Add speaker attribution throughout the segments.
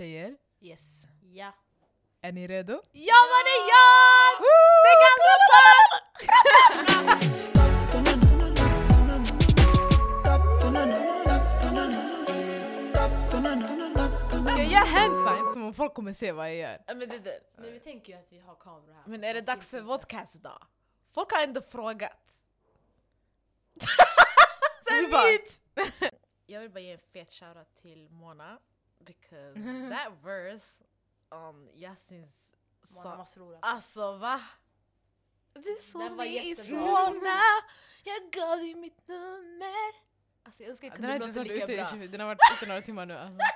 Speaker 1: Tjejer,
Speaker 2: Yes.
Speaker 3: Ja.
Speaker 1: är ni redo?
Speaker 2: Ja vad det är jag! Det kan
Speaker 1: Ska jag göra handsigns som om folk kommer se vad jag gör?
Speaker 2: Men, det, det.
Speaker 3: Men vi tänker ju att vi har kameror här.
Speaker 2: men är det dags för vodcast då? Folk har ändå frågat.
Speaker 1: Vi bara-
Speaker 3: Jag vill bara ge en fet shoutout till Mona. Because that verse on Yasins.
Speaker 2: Masrour alltså.
Speaker 3: Va? Det är så
Speaker 2: Den var
Speaker 3: nice.
Speaker 2: jättebra.
Speaker 3: Mona, jag gav dig mitt nummer. Alltså jag önskar jag kunde
Speaker 1: inte
Speaker 3: låta lika
Speaker 1: ute i,
Speaker 3: bra.
Speaker 1: 20 den har varit ute några timmar nu alltså.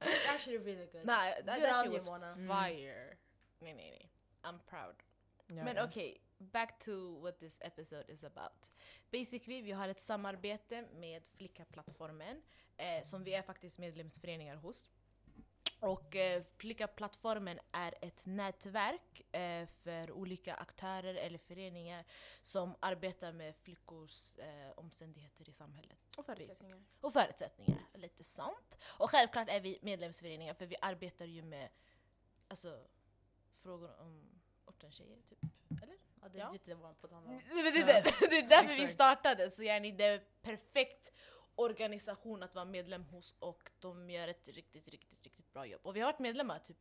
Speaker 2: It's actually really good.
Speaker 3: Nej, that,
Speaker 2: Good
Speaker 3: that shit was
Speaker 2: Mona.
Speaker 3: fire. Nej nej nej. I'm proud.
Speaker 1: Ja,
Speaker 3: Men
Speaker 1: ja.
Speaker 3: okej, back to what this episode is about. Basically, vi har ett samarbete med Flicka-plattformen eh, som vi är faktiskt medlemsföreningar hos. Och eh, Flicka-plattformen är ett nätverk eh, för olika aktörer eller föreningar som arbetar med flickors eh, omständigheter i samhället.
Speaker 2: Och förutsättningar.
Speaker 3: Och förutsättningar, lite sånt. Och självklart är vi medlemsföreningar för vi arbetar ju med alltså, frågor om ortens tjejer, typ. Eller?
Speaker 2: Ja, det
Speaker 3: Ja.
Speaker 2: är lite vår på
Speaker 3: det, det, det är därför vi
Speaker 1: Exakt.
Speaker 3: startade, så yani det är perfekt organisation att vara medlem hos och de gör ett riktigt, riktigt, riktigt bra jobb. Och vi har varit medlemmar typ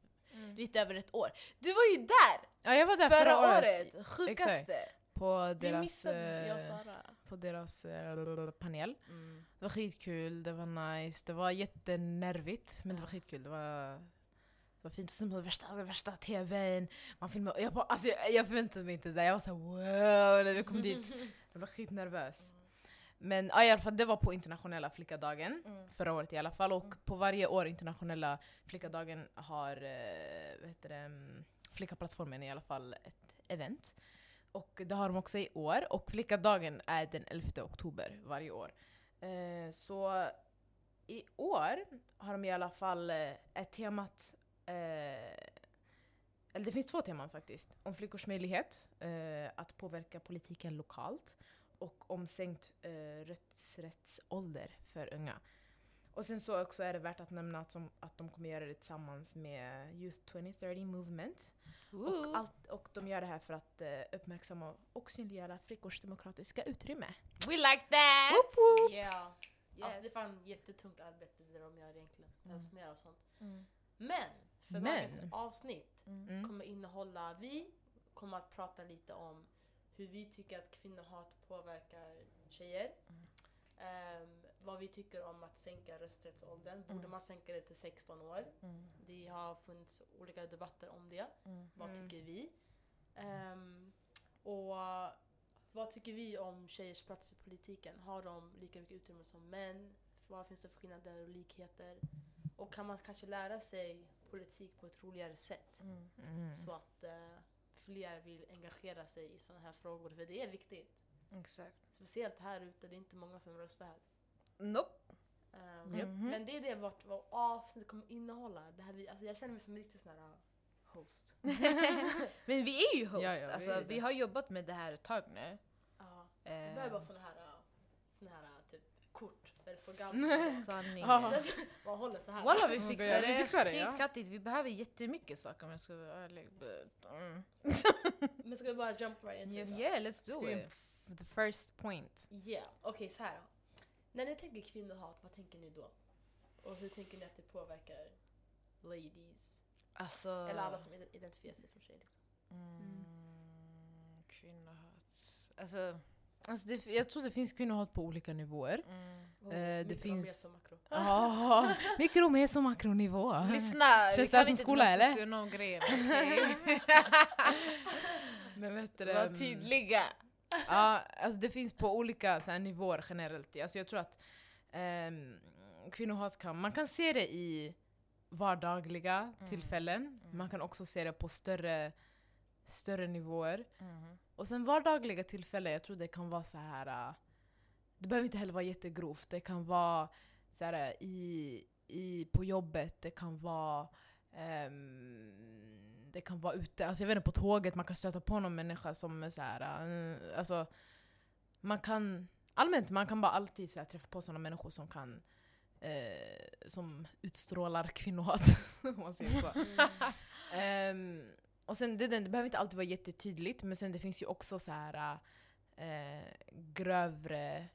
Speaker 3: lite över ett år. Du var ju där
Speaker 1: ja, jag var där
Speaker 3: förra,
Speaker 1: förra,
Speaker 3: året! Sjukaste!
Speaker 1: På
Speaker 3: Vi
Speaker 1: deras,
Speaker 3: missade, jag och
Speaker 1: eh,
Speaker 3: Sara.
Speaker 1: på deras eh, panel.
Speaker 3: Mm.
Speaker 1: Det var skitkul, det var nice, det var jättenervigt men det var
Speaker 3: Ja.
Speaker 1: skitkul. Det var, det var fint. Sen var det värsta, det värsta tvn, man filmade, jag, bara, alltså, jag, jag förväntade mig inte det där. Jag var så här, wow när vi kom dit. Jag var skitnervös. Men ja, i alla fall, det var på internationella flickadagen.
Speaker 3: Mm.
Speaker 1: Förra året i alla fall. Och
Speaker 3: Mm.
Speaker 1: på varje år internationella flickadagen har eh, vad heter det, mm, flickaplattformen i alla fall ett event. Och det har de också i år. Och flickadagen är den 11 oktober varje år. Eh, så i år har de i alla fall eh, ett temat eller det finns två teman faktiskt. Om flickors möjlighet eh, att påverka politiken lokalt och om sänkt eh, rösträttsålder för unga. Och sen så också är det värt att nämna att, som, att de kommer göra det tillsammans med Youth 2030 Movement. Och, allt, och de gör det här för att eh, uppmärksamma och synliggöra flickors demokratiska utrymme.
Speaker 3: We like that!
Speaker 1: Woop woop.
Speaker 2: Yeah. Alltså, det är
Speaker 3: Yes.
Speaker 2: fan jättetungt arbete det de gör egentligen. Det behövs mer av sånt.
Speaker 3: Mm.
Speaker 2: Men för
Speaker 1: Men.
Speaker 2: dagens avsnitt
Speaker 1: Mm.
Speaker 2: kommer innehålla, vi kommer att prata lite om hur vi tycker att kvinnohat påverkar tjejer.
Speaker 3: Mm.
Speaker 2: Ehm, vad vi tycker om att sänka rösträttsåldern. Borde
Speaker 3: Mm.
Speaker 2: man sänka det till 16 år?
Speaker 3: Mm.
Speaker 2: Det har funnits olika debatter om det.
Speaker 3: Mm.
Speaker 2: Vad
Speaker 1: Mm.
Speaker 2: tycker vi? Ehm, och vad tycker vi om tjejers plats i politiken? Har de lika mycket utrymme som män? Vad finns det för skillnader och likheter? Och kan man kanske lära sig politik på ett roligare sätt?
Speaker 3: Mm.
Speaker 1: Mm.
Speaker 2: Så att eh, fler vill engagera sig i sådana här frågor, för det är viktigt.
Speaker 3: Exakt.
Speaker 2: Speciellt här ute, det är inte många som röstar här.
Speaker 3: Nope.
Speaker 1: Japp.
Speaker 3: Mhm.
Speaker 2: Men det är det vårt, vårt avsnitt kommer innehålla. Det här vi, alltså jag känner mig som en riktig sån här uh, host.
Speaker 3: Men vi är ju host,
Speaker 1: Ja, ja, vi
Speaker 3: alltså,
Speaker 1: är
Speaker 3: vi,
Speaker 1: det.
Speaker 3: har jobbat med det här ett tag nu.
Speaker 2: Ja.
Speaker 3: Eh,
Speaker 2: Jag behöver bara såna här, uh, såna här uh, typ det. Man håller så här.
Speaker 3: Walla vi
Speaker 1: my
Speaker 3: fixar
Speaker 1: God, vi
Speaker 3: det,
Speaker 1: fixar det, ja.
Speaker 3: skitkattigt. Vi behöver jättemycket saker om jag ska vara ärlig. Mm.
Speaker 2: Men ska vi bara jump right into
Speaker 1: Yes.
Speaker 3: Yeah, let's do
Speaker 1: vi-
Speaker 3: it.
Speaker 1: The first point.
Speaker 2: Yeah, okej så här då. När ni tänker kvinnohat, vad tänker ni då? Och hur tänker ni att det påverkar ladies?
Speaker 3: Alltså,
Speaker 2: Eller alla som ide- identifierar sig som tjejer liksom.
Speaker 3: Mm, kvinnohat. Alltså,
Speaker 1: Alltså det, jag tror det finns kvinnohat på olika nivåer.
Speaker 3: mm.
Speaker 2: Oh,
Speaker 1: det
Speaker 2: mikro,
Speaker 1: finns-
Speaker 2: meso, makro.
Speaker 1: Ja, mikro, meso, makronivå.
Speaker 3: Lyssna, vi
Speaker 1: Känns det
Speaker 3: kan
Speaker 1: här som
Speaker 3: inte
Speaker 1: skola, eller?
Speaker 3: socionomgrejen, okej?
Speaker 1: Men vet du, det,
Speaker 3: Var
Speaker 1: mm,
Speaker 3: tydliga.
Speaker 1: Ja, alltså det finns på olika så här, nivåer generellt. Alltså jag tror att um, kvinnohat kan, man kan se det i vardagliga
Speaker 3: Mm.
Speaker 1: tillfällen.
Speaker 3: Mm.
Speaker 1: Man kan också se det på större, större nivåer.
Speaker 3: Mhm.
Speaker 1: Och sen vardagliga tillfällen, jag tror det kan vara så här. äh, det behöver inte heller vara jättegrovt. Det kan vara så här, äh, i, i, på jobbet, det kan vara ehm, det kan vara ute, alltså jag vet inte, på tåget, man kan stöta på någon människa som är så här. äh, alltså, man kan, allmänt, man kan bara alltid så här, träffa på sådana människor som kan eh, som utstrålar kvinnohat. om man säger så.
Speaker 2: Mm.
Speaker 1: Ehm, och sen det, det behöver inte alltid vara jättetydligt, men sen det finns ju också så här eh, grövre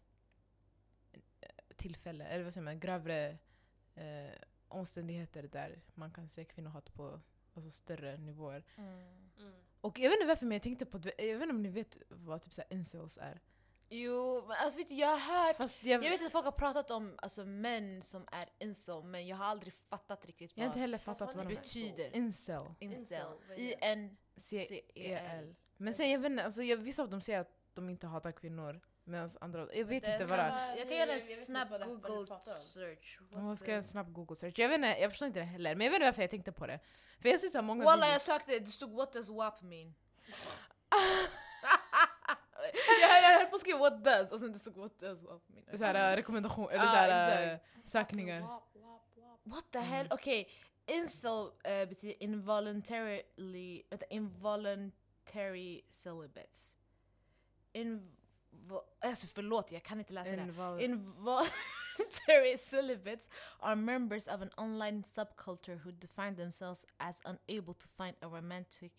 Speaker 1: eh, tillfällen, eller vad säger man, grövre eh, omständigheter där man kan se kvinnohat på alltså, större nivåer.
Speaker 2: Mm.
Speaker 1: Och jag vet inte varför men jag tänkte på, jag vet inte om ni vet vad typ så här incels är?
Speaker 3: Jo, men alltså vet du, jag har hört
Speaker 1: Fast jag,
Speaker 3: Jag vet att folk har pratat om alltså, män som är incel, men jag har aldrig fattat riktigt
Speaker 1: jag har
Speaker 3: vad
Speaker 1: inte heller
Speaker 2: Vad
Speaker 1: fattat vad
Speaker 2: det?
Speaker 3: betyder.
Speaker 1: Incel.
Speaker 3: Incel.
Speaker 2: Incel?
Speaker 3: I-N-C-E-L.
Speaker 1: E Men sen jag vet inte, alltså, jag, vissa av dem säger att de inte hatar kvinnor, medan andra, jag vet inte
Speaker 3: kan
Speaker 1: vad det är.
Speaker 3: Jag
Speaker 2: Jag
Speaker 3: kan göra en snabb google search.
Speaker 1: Jag ska göra en snabb google search. Jag, vet inte, jag förstår inte det heller, men jag vet inte varför jag tänkte på det. För jag har sett så många
Speaker 3: Walla jag sökte, det stod what does WAP mean? på att skriva what does och sen det stod what does WAP mean.
Speaker 1: Så här, äh, rekommendation, eller
Speaker 3: Ja,
Speaker 1: så här,
Speaker 3: exakt.
Speaker 1: äh, sökningar.
Speaker 3: What the hell? Okej, incel eh, betyder involuntarily, vänta, involuntary celibates. Invo, alltså förlåt, jag kan inte läsa det.
Speaker 1: Invol-
Speaker 3: Involuntary celibates are members of an online subculture who define themselves as unable to find a romantic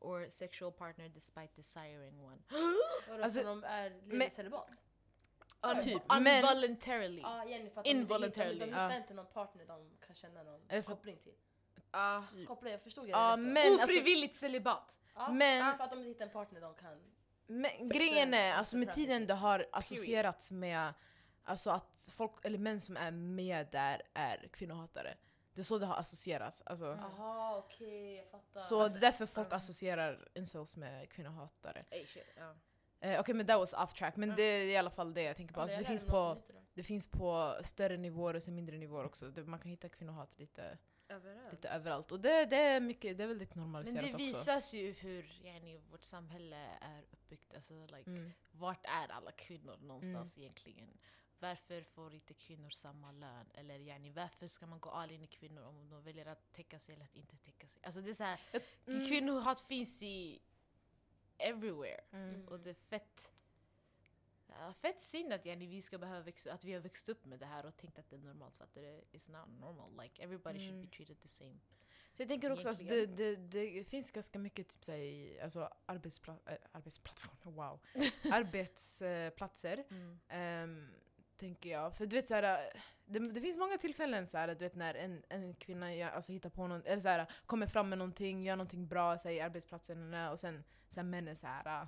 Speaker 3: or sexual partner despite desiring one.
Speaker 2: Vadå,
Speaker 1: Alltså,
Speaker 2: så de är lever celibat?
Speaker 3: Un-
Speaker 1: Typ, men-
Speaker 3: Involuntarily.
Speaker 2: Ja, Jenny, för att de inte
Speaker 3: Involuntarily.
Speaker 2: hittar- De
Speaker 1: Ja.
Speaker 2: hittar inte någon partner de kan känna någon
Speaker 1: Eller för-
Speaker 2: koppling till.
Speaker 3: Ah.
Speaker 2: Koppling, jag förstod jag
Speaker 1: Ja,
Speaker 2: det
Speaker 1: alltså,
Speaker 3: Ofrivilligt celibat.
Speaker 2: Ja,
Speaker 1: men-
Speaker 2: ja, för att de inte hittar en partner de kan...
Speaker 1: men grejen är, alltså med tiden det har associerats med alltså att folk, eller män som är med där är kvinnohatare. Det är så det har associerats. Alltså,
Speaker 2: Jaha, okej, jag fattar.
Speaker 1: Så
Speaker 3: Alltså,
Speaker 1: det är därför folk
Speaker 3: ja.
Speaker 1: associerar incels med kvinnohatare.
Speaker 3: Ey, shit, ja.
Speaker 1: Eh, Okej men that was off track, men
Speaker 3: Ja.
Speaker 1: det är i alla fall det jag tänker på.
Speaker 2: Ja,
Speaker 1: Alltså,
Speaker 2: men
Speaker 1: det, finns på, det finns på större nivåer och sen mindre nivåer också. Det, man kan hitta kvinnohat lite,
Speaker 3: Överallt.
Speaker 1: lite överallt. Och det, det, är mycket, det är väldigt
Speaker 3: Men
Speaker 1: normaliserat
Speaker 3: det
Speaker 1: också.
Speaker 3: visas ju hur yani, vårt samhälle är uppbyggt. Alltså, like,
Speaker 1: Mm.
Speaker 3: Vart är alla kvinnor någonstans egentligen? Varför får inte kvinnor samma lön? Eller yani, varför ska man gå all in i kvinnor om de väljer att täcka sig eller att inte täcka sig? Alltså det är så här,
Speaker 1: Mm.
Speaker 3: Kvinnohat finns i everywhere.
Speaker 1: Mm.
Speaker 3: Och det är fett, fett synd att yani, vi ska behöva växa, att vi har växt upp med det här och tänkt att det är normalt. För att det är not normal. Like, everybody should
Speaker 1: Mm.
Speaker 3: be treated the same.
Speaker 1: Så jag tänker också att det,
Speaker 3: Egentligen.
Speaker 1: det, det finns ganska mycket typ, så här, i alltså, arbetspla äh, arbetsplattformar, wow. arbetsplatser. ehm, tänker jag. För du vet såhär, det, det finns många tillfällen såhär, du vet när en, en kvinna gör, alltså, hittar på någon, eller såhär, kommer fram med någonting, gör någonting bra såhär, i arbetsplatsen och sen såhär, männen såhär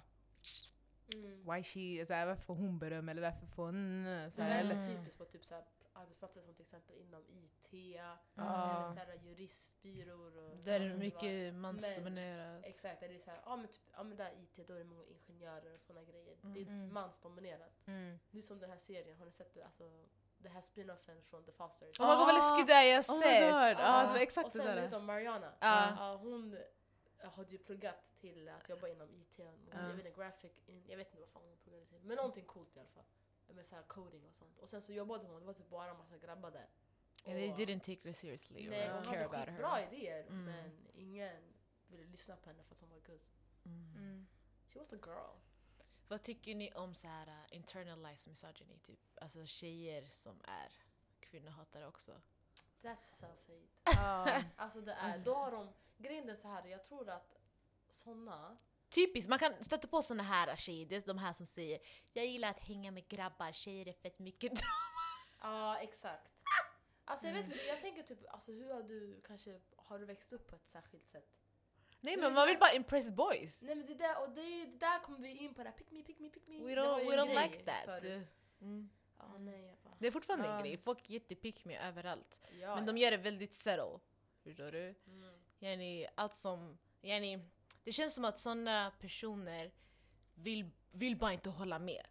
Speaker 2: Mm.
Speaker 1: why she, såhär, varför får hon beröm eller varför får hon...
Speaker 2: Det
Speaker 1: Såhär,
Speaker 2: är
Speaker 1: eller,
Speaker 2: så
Speaker 3: Mm.
Speaker 2: typiskt på typ så här arbetsplatser som till exempel inom IT,
Speaker 1: Ja.
Speaker 2: eller så här juristbyråer och...
Speaker 3: Där är det mycket mansdominerat.
Speaker 2: Exakt, där det är så här, ja men, typ, ja men där IT, då är det många ingenjörer och sådana grejer. Det är
Speaker 1: Mm.
Speaker 2: mansdominerat.
Speaker 1: mm.
Speaker 2: Det är som den här serien, har ni sett det? Alltså, den här spinoffen från The Fosters?
Speaker 3: Oh my god vad läskigt det är, jag har
Speaker 1: Oh
Speaker 3: sett!
Speaker 1: Ja, det var exakt
Speaker 2: och
Speaker 1: det
Speaker 2: sen
Speaker 1: där.
Speaker 2: vet du om Mariana?
Speaker 3: Ja.
Speaker 2: Ja, hon hade ju pluggat till att jobba inom IT, och
Speaker 1: Ja.
Speaker 2: jag vet inte, graphic, in, jag vet inte vad fan hon pluggade till. Men någonting coolt i alla fall. Med så här coding och sånt. Och sen så jobbade hon, det var typ bara en massa grabbar där.
Speaker 3: And they didn't take her seriously
Speaker 2: Nej,
Speaker 3: or
Speaker 2: hon
Speaker 3: care
Speaker 2: hade
Speaker 3: about
Speaker 2: skitbra
Speaker 3: her.
Speaker 2: idéer
Speaker 3: Mm.
Speaker 2: men ingen ville lyssna på henne för att hon var guzz.
Speaker 3: Mm.
Speaker 1: Mm.
Speaker 2: She was the girl.
Speaker 3: Vad tycker ni om så här uh, internalized misogyny? Typ? Alltså tjejer som är kvinnohatare också.
Speaker 2: That's self-hate.
Speaker 1: Ja.
Speaker 2: Alltså det är,
Speaker 1: Alltså-
Speaker 2: då har de, grejen är så här, jag tror att såna
Speaker 3: Typiskt, man kan stöta på såna här tjejer, det är de här som säger Jag gillar att hänga med grabbar, tjejer är fett mycket
Speaker 2: Ja, exakt. Alltså jag vet
Speaker 1: Mm.
Speaker 2: inte, jag tänker typ, alltså hur har du kanske, har du växt upp på ett särskilt sätt?
Speaker 3: Nej men man vill bara impress boys.
Speaker 2: Nej men det där, och det, det där kommer vi in på det här, pick me, pick me, pick me.
Speaker 3: We
Speaker 2: Det var
Speaker 3: don't,
Speaker 2: ju
Speaker 3: we
Speaker 2: en
Speaker 3: don't
Speaker 2: grej
Speaker 3: like that.
Speaker 2: förut.
Speaker 3: Mm.
Speaker 2: Ja, nej, jag bara,
Speaker 3: Det är fortfarande
Speaker 1: Ja.
Speaker 3: en grej, folk är jättepick me överallt.
Speaker 2: ja,
Speaker 3: Men de gör det väldigt subtle. Förstår du?
Speaker 2: Mm.
Speaker 3: Yani, allt som... Yani, det känns som att såna personer vill, vill bara inte hålla med.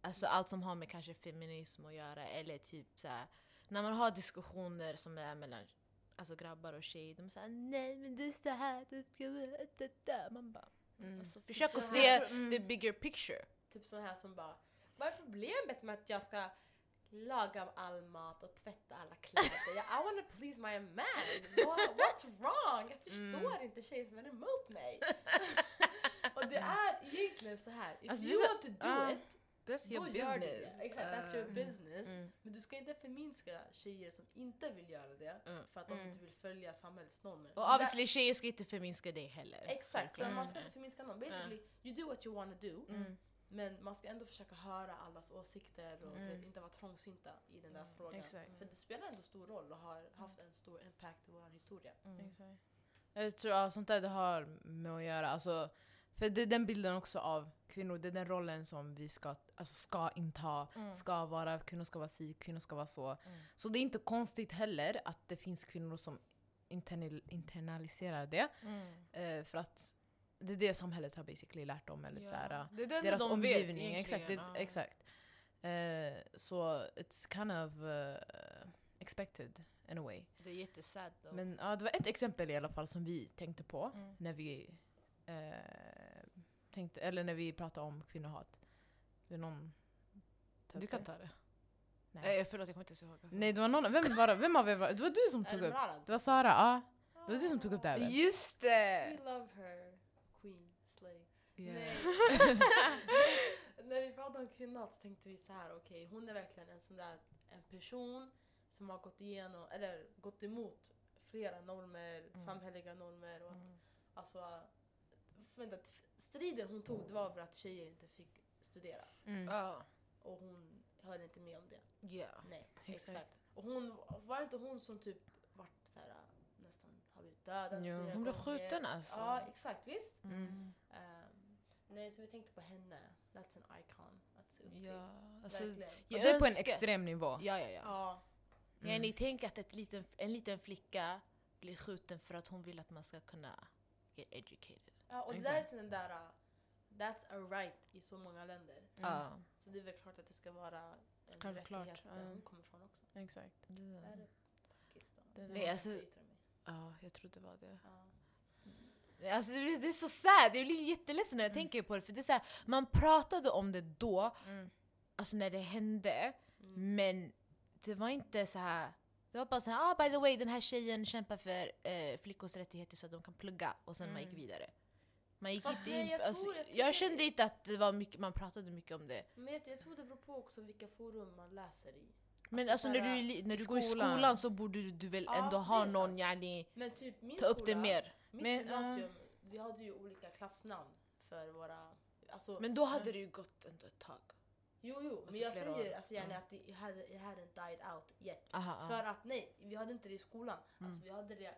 Speaker 3: Alltså allt som har med kanske feminism att göra eller typ så här, när man har diskussioner som är mellan alltså grabbar och tjejer, de säger nej men det är så här, det ska vara det där. Man bara,
Speaker 1: Mm.
Speaker 3: alltså, försök
Speaker 2: Så
Speaker 3: att se
Speaker 1: Mm.
Speaker 3: the bigger picture.
Speaker 2: Typ sån här som bara, vad är problemet med att jag ska laga all mat och tvätta alla kläder? Jag, I wanna please my man! What, what's wrong? Jag förstår
Speaker 1: Mm.
Speaker 2: inte tjejer som är emot mig. och det är egentligen så här, if
Speaker 1: Alltså,
Speaker 2: you
Speaker 1: så-
Speaker 2: want to do
Speaker 1: ja.
Speaker 2: it,
Speaker 3: That's
Speaker 2: då
Speaker 3: your
Speaker 2: gör du
Speaker 3: business.
Speaker 2: det. Exakt, that's your
Speaker 3: Uh,
Speaker 2: business.
Speaker 1: Mm.
Speaker 2: Men du ska inte förminska tjejer som inte vill göra det
Speaker 3: Mm.
Speaker 2: för att de
Speaker 1: Mm.
Speaker 2: inte vill följa samhällets normer.
Speaker 3: Och obviously tjejer ska inte förminska dig heller.
Speaker 2: Exakt, så man ska inte förminska någon. Basically, you do what you wanna do.
Speaker 1: Mm.
Speaker 2: Men man ska ändå försöka höra allas åsikter och
Speaker 1: Mm.
Speaker 2: inte vara trångsynta i den där
Speaker 3: Mm,
Speaker 2: frågan.
Speaker 1: exakt.
Speaker 2: För det spelar ändå stor roll och har haft en stor impact i vår historia.
Speaker 3: Mm.
Speaker 1: Exakt. Jag tror att sånt där det har med att göra. Alltså, för det är den bilden också av kvinnor, det är den rollen som vi ska, alltså ska inta.
Speaker 3: Mm.
Speaker 1: Ska vara, kvinnor ska vara si, kvinnor ska vara så.
Speaker 3: Mm.
Speaker 1: Så det är inte konstigt heller att det finns kvinnor som internal, internaliserar det.
Speaker 3: Mm.
Speaker 1: Eh, för att det är det samhället har basically lärt dem. Eller så här,
Speaker 3: det är det
Speaker 1: deras
Speaker 3: de
Speaker 1: omgivning. exakt. Det,
Speaker 3: ja.
Speaker 1: exakt. Eh, så it's kind of uh, expected in a way.
Speaker 3: Det är jättesad though.
Speaker 1: Men ja, det var ett exempel i alla fall som vi tänkte på
Speaker 3: Mm.
Speaker 1: när vi eh, tänkte, eller när vi pratade om kvinnohat. Vill någon ta
Speaker 3: Du kan
Speaker 1: det?
Speaker 3: ta det.
Speaker 1: Nej.
Speaker 3: Nej. förlåt, jag kommer inte ihåg. Alltså.
Speaker 1: Nej, det var någon, vem var det? Vem av er var det? var du som tog
Speaker 2: det
Speaker 1: upp. Det var Sara, ja. Det var du som tog upp det här väl?
Speaker 3: Just
Speaker 2: We
Speaker 3: det!
Speaker 2: love her, Queen, Slay.
Speaker 1: Yeah.
Speaker 2: Nej. När vi pratade om kvinnohat så tänkte vi så här, okej hon är verkligen en sån där en person som har gått igenom, eller gått emot flera normer,
Speaker 3: Mm.
Speaker 2: samhälleliga normer och att
Speaker 3: Mm.
Speaker 2: Alltså, vänta, striden hon tog det var för att tjejer inte fick studera.
Speaker 1: Mm.
Speaker 3: Ja.
Speaker 2: Och hon hörde inte med om det.
Speaker 3: Ja.
Speaker 2: Nej,
Speaker 1: Exakt.
Speaker 2: exakt. Och hon, var det inte hon som typ vart så här, nästan har blivit dödad
Speaker 1: Jo.
Speaker 3: Hon blev skjuten alltså.
Speaker 2: Ja, exakt. Visst.
Speaker 1: Mm.
Speaker 2: Ehm, nej, så vi tänkte på henne. That's an icon att se upp till.
Speaker 3: Ja, alltså,
Speaker 2: Verkligen.
Speaker 1: Och
Speaker 3: jag
Speaker 1: det är på en extrem nivå.
Speaker 3: Ja, ja, ja.
Speaker 2: Ja.
Speaker 3: ja ni tänker att ett liten, en liten flicka blir skjuten för att hon vill att man ska kunna get educated.
Speaker 2: Ja, och det där är den där, uh, that's a right i så många länder.
Speaker 1: Mm.
Speaker 3: Ja.
Speaker 2: Så det är väl klart att det ska vara en
Speaker 1: Självklart,
Speaker 2: rättighet där
Speaker 1: ja.
Speaker 2: hon kommer ifrån också.
Speaker 1: Exakt.
Speaker 2: Där är Pakistan.
Speaker 1: Det-
Speaker 3: Nej, alltså-
Speaker 2: Jag yttrar mig.
Speaker 3: Ja, jag tror det var det.
Speaker 2: Ja.
Speaker 3: Alltså det, blir, det är så sad, jag blir jätteledsen när jag
Speaker 1: Mm.
Speaker 3: tänker på det. För det är så här, man pratade om det då,
Speaker 1: Mm.
Speaker 3: alltså när det hände,
Speaker 2: Mm.
Speaker 3: men det var inte så här. Det var bara så här, ah, by the way den här tjejen kämpar för eh, flickors rättigheter så att de kan plugga och sen man gick
Speaker 1: Mm.
Speaker 3: vidare. Man gick
Speaker 2: Fast
Speaker 3: inte
Speaker 2: nej,
Speaker 3: in,
Speaker 2: jag
Speaker 3: alltså,
Speaker 2: tror-
Speaker 3: jag,
Speaker 2: jag
Speaker 3: kände inte att det var mycket, man pratade mycket om det.
Speaker 2: Men jag, jag tror det beror på också vilka forum man läser i.
Speaker 3: Men
Speaker 2: Alltså
Speaker 3: alltså, när, du, när du går i
Speaker 1: skolan.
Speaker 3: så borde du, du väl
Speaker 2: Ja,
Speaker 3: ändå
Speaker 2: det
Speaker 3: ha någon yani,
Speaker 2: Men typ
Speaker 3: ta upp det
Speaker 2: skola,
Speaker 3: mer.
Speaker 2: Mitt
Speaker 1: Men,
Speaker 2: gymnasium, vi hade ju olika klassnamn för våra... Alltså,
Speaker 3: Men då hade det ju gått ändå ett tag.
Speaker 2: jo, jo, men
Speaker 3: alltså
Speaker 2: jag
Speaker 3: flera
Speaker 2: säger
Speaker 3: år.
Speaker 2: alltså, gärna
Speaker 3: Mm.
Speaker 2: att det hade, it hadn't died out yet.
Speaker 3: Aha,
Speaker 2: För att nej, vi hade inte det i skolan.
Speaker 3: Mm.
Speaker 2: Alltså, vi hade det,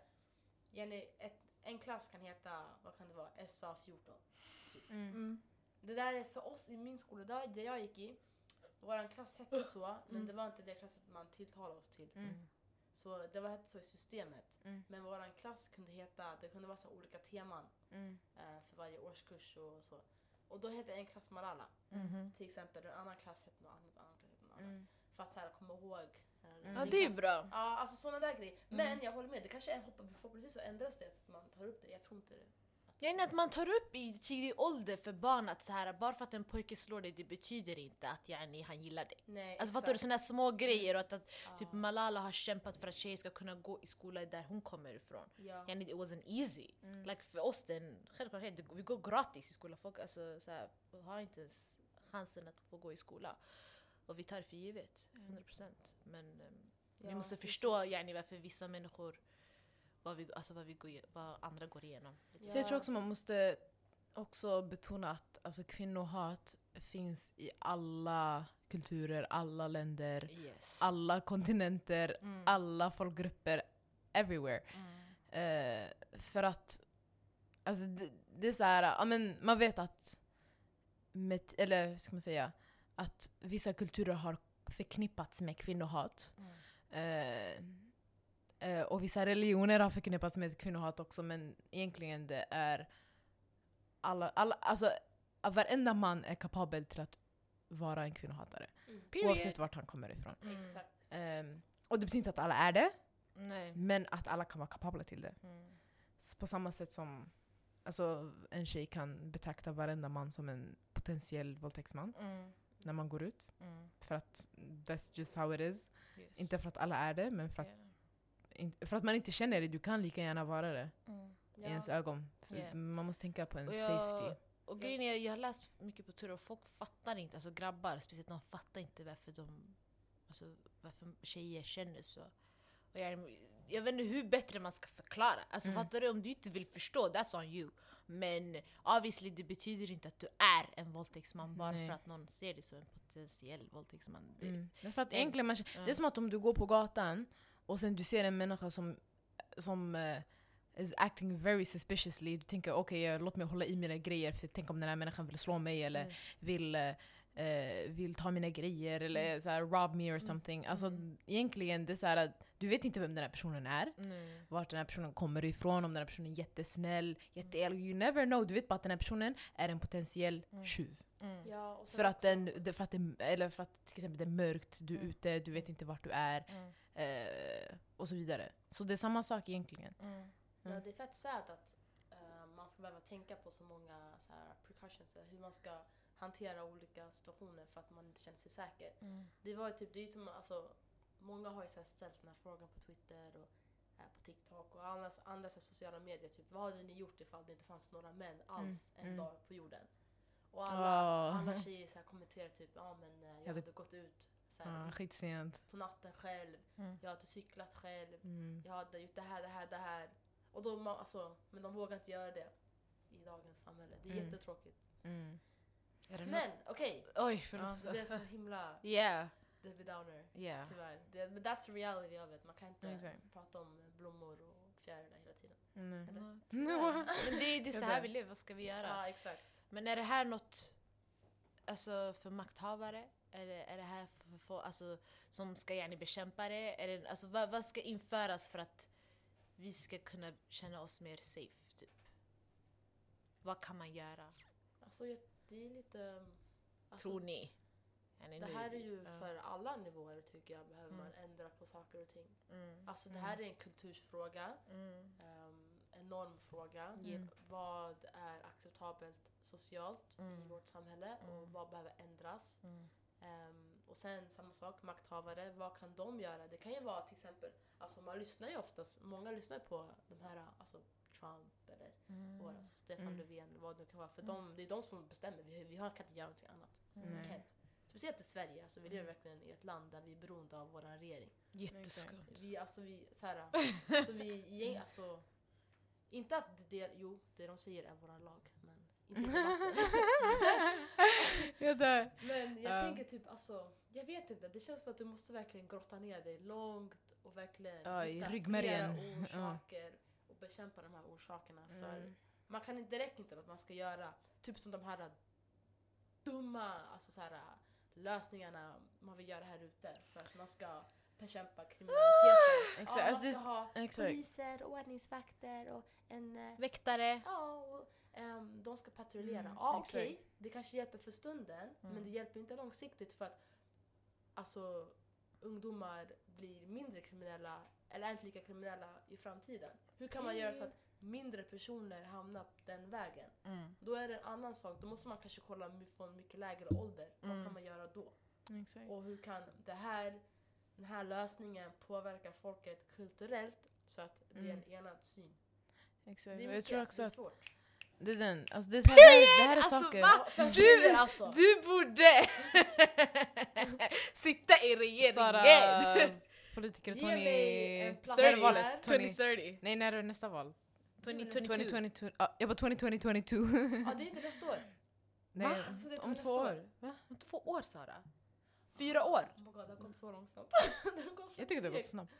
Speaker 2: gärna ett, en klass kan heta, vad kan det vara, SA14. Typ.
Speaker 1: Mm.
Speaker 2: Det där är för oss i min skola, där, där jag gick i, vår klass hette så, men
Speaker 3: Mm.
Speaker 2: det var inte det klassen man tilltalade oss till.
Speaker 1: Mm.
Speaker 2: Så det var hette så i systemet.
Speaker 1: Mm.
Speaker 2: Men vår klass kunde heta, det kunde vara så olika teman
Speaker 1: Mm.
Speaker 2: eh, för varje årskurs och så. Och då hette en klass Malala.
Speaker 3: Mhm.
Speaker 2: Till exempel, en annan klass hette något annat, en annan klass hette något annat.
Speaker 1: Mm.
Speaker 2: För att så här, komma ihåg.
Speaker 1: Mm.
Speaker 3: Ja det är
Speaker 2: klass-
Speaker 3: bra.
Speaker 2: Ja, alltså sådana där grejer. Men
Speaker 3: Mm.
Speaker 2: jag håller med, det kanske är hopp- förhoppningsvis så ändras det så att man tar upp det. Jag tror inte det.
Speaker 3: Ja, att man tar upp i tidig ålder för barn att så här, bara för att en pojke slår dig det betyder inte att yani, han gillar dig.
Speaker 2: Nej,
Speaker 3: Alltså fattar du? Sådana små grejer och att, att
Speaker 2: Ja.
Speaker 3: typ Malala har kämpat för att tjejer ska kunna gå i skola där hon kommer ifrån.
Speaker 2: Ja.
Speaker 3: Yani, it wasn't easy.
Speaker 1: Mm.
Speaker 3: Like för oss det är en självklarhet, Det- vi går gratis i skolan. Folk alltså, så här, har inte ens chansen att få gå i skola. Och vi tar det för givet, 100%. Men vi
Speaker 2: Ja,
Speaker 3: måste
Speaker 2: precis.
Speaker 3: förstå yani, varför vissa människor, vad, vi, alltså, vad, vi går, vad andra går igenom. Lite
Speaker 1: Så jag
Speaker 2: Ja.
Speaker 1: tror också man måste också betona att alltså, kvinnohat finns i alla kulturer, alla länder,
Speaker 3: Yes.
Speaker 1: alla kontinenter,
Speaker 3: Mm.
Speaker 1: alla folkgrupper, everywhere.
Speaker 3: Mm.
Speaker 1: Eh, för att alltså, det, det är så här, ja, men man vet att, eller hur ska man säga, att vissa kulturer har förknippats med kvinnohat.
Speaker 3: Mm.
Speaker 1: Eh, eh, och vissa religioner har förknippats med kvinnohat också men egentligen det är alla, alla alltså varenda man är kapabel till att vara en kvinnohatare.
Speaker 2: Mm.
Speaker 1: Oavsett vart han kommer ifrån.
Speaker 3: Mm.
Speaker 1: Ehm, och det betyder inte att alla är det,
Speaker 3: Nej.
Speaker 1: men att alla kan vara kapabla till det.
Speaker 3: Mm.
Speaker 1: På samma sätt som alltså, en tjej kan betrakta varenda man som en potentiell våldtäktsman
Speaker 3: Mm.
Speaker 1: När man går ut.
Speaker 3: Mm.
Speaker 1: För att that's just how it is.
Speaker 3: Yes.
Speaker 1: Inte för att alla är det, men för att,
Speaker 3: Yeah.
Speaker 1: in, för att man inte känner det. Du kan lika gärna vara det
Speaker 3: Mm.
Speaker 1: i ens ögon.
Speaker 3: Yeah.
Speaker 1: Man måste tänka på en
Speaker 3: Och
Speaker 1: safety.
Speaker 3: jag, Och grejen är, jag har läst mycket på Twitter och folk fattar inte, alltså grabbar speciellt, de fattar inte varför de, alltså varför tjejer känner så. Och jag, jag vet inte hur bättre man ska förklara. Alltså
Speaker 1: Mm.
Speaker 3: fattar du? Om du inte vill förstå, that's on you. Men obviously det betyder inte att du är en våldtäktsman bara
Speaker 1: Nej.
Speaker 3: för att någon ser dig som en potentiell våldtäktsman. Det-
Speaker 1: Mm. Att
Speaker 3: det-
Speaker 1: man,
Speaker 3: ja.
Speaker 1: det är som att om du går på gatan och sen du ser en människa som, som eh, is acting very suspiciously. Du tänker okej, eh, låt mig hålla i mina grejer för tänk om den här människan vill slå mig eller
Speaker 3: Mm.
Speaker 1: vill, eh, eh, vill ta mina grejer eller så här, rob me or something. Alltså
Speaker 3: Mm.
Speaker 1: egentligen, det är så här, att du vet inte vem den här personen är.
Speaker 3: Mm.
Speaker 1: Vart den här personen kommer ifrån, om den här personen är jättesnäll, jätteelak. You never know. Du vet bara att den här personen är en potentiell
Speaker 3: Mm.
Speaker 1: tjuv.
Speaker 3: Mm.
Speaker 2: Ja,
Speaker 1: För att,
Speaker 2: också-
Speaker 1: den, det- för, att det, eller för att till exempel det är mörkt, du är
Speaker 3: Mm.
Speaker 1: ute, du vet inte vart du är.
Speaker 3: Mm.
Speaker 1: Eh, och så vidare. Så det är samma sak egentligen.
Speaker 3: Mm.
Speaker 2: Ja,
Speaker 1: Mm.
Speaker 2: det är fett sad att eh, man ska behöva tänka på så många så här, precautions, hur man ska hantera olika situationer för att man inte känner sig säker.
Speaker 3: Mm.
Speaker 2: Det var ju typ, det är som, alltså, många har ju så ställt den här frågan på Twitter och eh, på TikTok och andra, andra så sociala medier. Typ, vad hade ni gjort ifall det inte fanns några män alls en
Speaker 1: mm.
Speaker 2: dag på jorden? Och alla,
Speaker 1: Oh.
Speaker 2: alla tjejer så här kommenterar typ, ja men eh, jag
Speaker 1: hade-
Speaker 2: gått ut så här,
Speaker 1: Ah, skitsent.
Speaker 2: på natten själv,
Speaker 3: Mm.
Speaker 2: jag hade cyklat själv,
Speaker 1: Mm.
Speaker 2: jag hade gjort det här, det här, det här. Och då, alltså, men de vågar inte göra det i dagens samhälle. Det är
Speaker 1: Mm.
Speaker 2: jättetråkigt. Men okej,
Speaker 3: Oj,
Speaker 2: alltså,
Speaker 3: förlåt.
Speaker 2: det är så himla
Speaker 3: Yeah.
Speaker 2: Debbie Downer.
Speaker 3: Yeah.
Speaker 2: Tyvärr. Det, men that's the reality of it. Man kan inte
Speaker 1: Exakt.
Speaker 2: prata om blommor och fjärilar hela tiden.
Speaker 1: Mm.
Speaker 2: Eller?
Speaker 3: No. Men det, det är så här vi lever, vad ska vi göra?
Speaker 2: Ja, exakt.
Speaker 3: Men är det här något alltså, för makthavare? Är det, är det här för folk alltså, som ska gärna bekämpa det? Är det alltså, vad, vad ska införas för att vi ska kunna känna oss mer safe? Typ? Vad kan man göra,
Speaker 2: Alltså, jag, det är lite... Alltså,
Speaker 3: tror ni? Ni
Speaker 2: Det här är ju
Speaker 3: ja.
Speaker 2: för alla nivåer tycker jag behöver
Speaker 3: Mm.
Speaker 2: man ändra på saker och ting.
Speaker 3: Mm.
Speaker 2: Alltså det här är en kultursfråga,
Speaker 3: Mm.
Speaker 2: um, en normfråga.
Speaker 3: Mm.
Speaker 2: Vad är acceptabelt socialt i
Speaker 3: Mm.
Speaker 2: vårt samhälle och
Speaker 3: Mm.
Speaker 2: vad behöver ändras?
Speaker 3: Mm.
Speaker 2: Ehm, och sen samma sak, makthavare, vad kan de göra? Det kan ju vara till exempel, alltså man lyssnar ju oftast, många lyssnar på de här, alltså Trump eller
Speaker 3: Mm.
Speaker 2: och alltså Stefan
Speaker 1: Mm.
Speaker 2: Löfven, vad det nu kan vara. För
Speaker 3: Mm.
Speaker 2: de, det är de som bestämmer, vi, vi har- kan inte göra någonting annat. Alltså, kan inte. Speciellt i Sverige, alltså, vi lever
Speaker 3: Mm.
Speaker 2: verkligen i ett land där vi är beroende av vår regering.
Speaker 3: Jätteskumt.
Speaker 2: Vi, alltså, vi, så här, så vi, gäng- alltså, inte att det, jo, det de säger är vår lag, men inte i debatten.
Speaker 1: jag dör.
Speaker 2: Men jag
Speaker 1: Ja.
Speaker 2: tänker typ alltså, jag vet inte, det känns som att du måste verkligen grotta ner dig långt och verkligen
Speaker 1: i
Speaker 2: hitta flera orsaker och bekämpa de här orsakerna. För
Speaker 1: Mm.
Speaker 2: man kan inte direkt inte att man ska göra typ som de här dumma alltså så här, lösningarna man vill göra här ute för att man ska bekämpa kriminaliteten.
Speaker 1: Exakt,
Speaker 2: Ja,
Speaker 1: alltså
Speaker 2: man
Speaker 1: det-
Speaker 2: ska ha
Speaker 1: exakt.
Speaker 2: poliser ordningsvakter och en eh,
Speaker 3: Väktare.
Speaker 2: Ja, och, ehm, de ska patrullera.
Speaker 1: Mm,
Speaker 2: ja, okej, det kanske hjälper för stunden,
Speaker 3: Mm.
Speaker 2: men det hjälper inte långsiktigt för att alltså, ungdomar blir mindre kriminella, eller är inte lika kriminella i framtiden. Hur kan man göra så att mindre personer hamnar den vägen?
Speaker 3: Mm.
Speaker 2: Då är det en annan sak, då måste man kanske kolla från mycket lägre ålder. Vad
Speaker 3: Mm.
Speaker 2: kan man göra då?
Speaker 1: Exakt.
Speaker 2: Och hur kan det här, den här lösningen påverka folket kulturellt så att det är en
Speaker 1: Mm.
Speaker 2: enad syn?
Speaker 1: Exakt.
Speaker 2: Det är
Speaker 1: Jag
Speaker 2: mycket,
Speaker 1: tror
Speaker 2: alltså,
Speaker 1: också
Speaker 2: det är svårt.
Speaker 1: det är den. Alltså det, är här, det, här, är
Speaker 3: Alltså,
Speaker 1: saker.
Speaker 3: va? Du-
Speaker 2: alltså.
Speaker 3: Du borde sitta i regeringen!
Speaker 1: Sara, politiker
Speaker 2: Ge mig en
Speaker 1: 20...
Speaker 2: plats
Speaker 1: Third
Speaker 2: här.
Speaker 1: valet. 20,
Speaker 3: 2030.
Speaker 1: nej, när är nästa val?
Speaker 3: 2022.
Speaker 1: 2022. Ja, jag bara 2022.
Speaker 2: Ja, det är inte nästa år.
Speaker 1: Nej,
Speaker 3: Va?
Speaker 2: Så det är
Speaker 1: om
Speaker 2: nästa
Speaker 1: två
Speaker 2: år.
Speaker 1: år. Va?
Speaker 3: Om två år Sara. Fyra år.
Speaker 2: Oh my God, det har gått så långsamt.
Speaker 1: Jag tycker det har gått snabbt.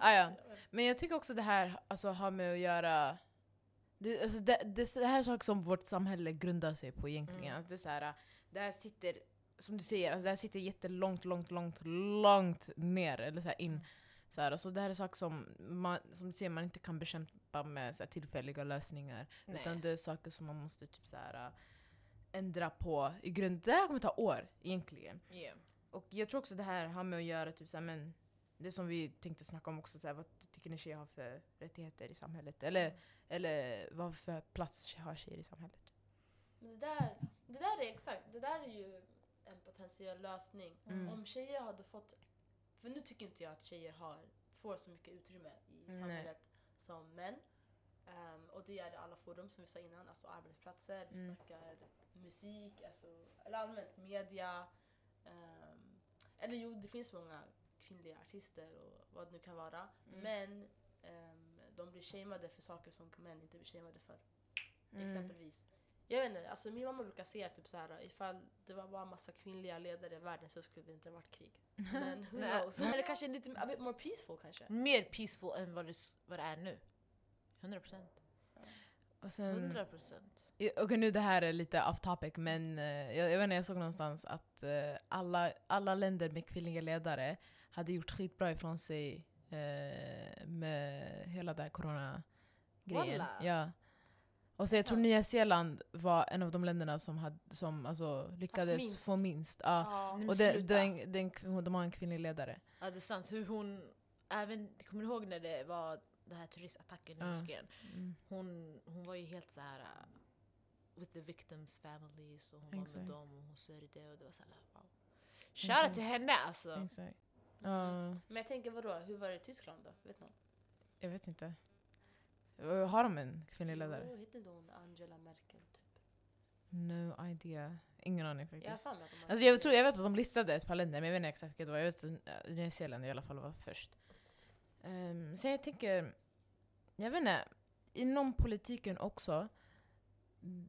Speaker 1: Ah, ja. Men jag tycker också det här alltså, har med att göra... Det, alltså, det, det, det här är saker som vårt samhälle grundar sig på egentligen.
Speaker 3: Mm.
Speaker 1: Alltså, det, är så här, det här sitter, som du säger, alltså, det här sitter jättelångt, långt, långt, långt ner. Eller så här, in.
Speaker 3: Mm.
Speaker 1: Så här, alltså, det här är saker som, man, som du säger, man inte kan bekämpa med så här, tillfälliga lösningar. Utan
Speaker 3: Nej.
Speaker 1: det är saker som man måste typ, så här, ändra på i grunden. Det här kommer ta år egentligen.
Speaker 3: Yeah.
Speaker 1: Och jag tror också det här har med att göra, typ såhär, men det som vi tänkte snacka om också, såhär, vad tycker ni tjejer har för rättigheter i samhället? Eller, eller vad för plats har tjejer i samhället?
Speaker 2: Men det där, det där är exakt, det där är ju en potentiell lösning.
Speaker 1: Mm.
Speaker 2: Om tjejer hade fått, för nu tycker inte jag att tjejer har, får så mycket utrymme i
Speaker 1: Nej.
Speaker 2: samhället som män. Ehm, och det är i alla forum som vi sa innan, alltså arbetsplatser, vi
Speaker 1: Mm.
Speaker 2: snackar musik, alltså, eller allmänt media. ehm, eller jo, det finns många kvinnliga artister och vad det nu kan vara.
Speaker 1: Mm.
Speaker 2: Men ehm, de blir shameade för saker som män inte blir shameade för.
Speaker 1: Mm.
Speaker 2: Exempelvis. Jag vet inte, alltså min mamma brukar säga typ så här, ifall det var bara massa kvinnliga ledare i världen så skulle det inte varit krig. Men who knows? Eller kanske lite a bit more peaceful kanske.
Speaker 3: Mer peaceful än vad det, vad det är nu. 100 procent.
Speaker 1: Och sen,
Speaker 3: 100 procent.
Speaker 1: Okej nu det här är lite off topic men eh, jag, jag vet inte, jag såg någonstans att eh, alla, alla länder med kvinnliga ledare hade gjort skitbra ifrån sig eh, med hela den här corona-grejen. Ja. Och så jag tror. Nya Zeeland var en av de länderna som, hade, som alltså, lyckades
Speaker 2: minst.
Speaker 1: få minst. Ja.
Speaker 2: Ja.
Speaker 1: Och det, den, den, de har en kvinnlig ledare.
Speaker 3: Ja det är sant. Hur hon, även, kommer du ihåg när det var den här turistattacken i
Speaker 1: Ja.
Speaker 3: moskén?
Speaker 1: Mm.
Speaker 3: Hon, hon var ju helt så här uh, with the victims families och hon var
Speaker 1: Exakt.
Speaker 3: med dem och hon sörjde och det var så här wow. Shoutout till henne alltså!
Speaker 1: Exakt. Ja,
Speaker 2: Men jag tänker vadå, hur var det i Tyskland då? Vet någon?
Speaker 1: jag vet inte. Eh, Har de en kvinnlig ledare?
Speaker 2: Jo, hette inte hon Angela Merkel typ?
Speaker 1: No idea. Ingen aning
Speaker 2: Jag
Speaker 1: faktiskt.
Speaker 2: har
Speaker 1: Alltså jag, tror, jag vet att de listade ett par länder, men jag vet inte exakt vilket det var. Jag vet att uh, Nya Zeeland i alla fall var först. Um, sen jag tänker, jag vet inte, inom politiken också,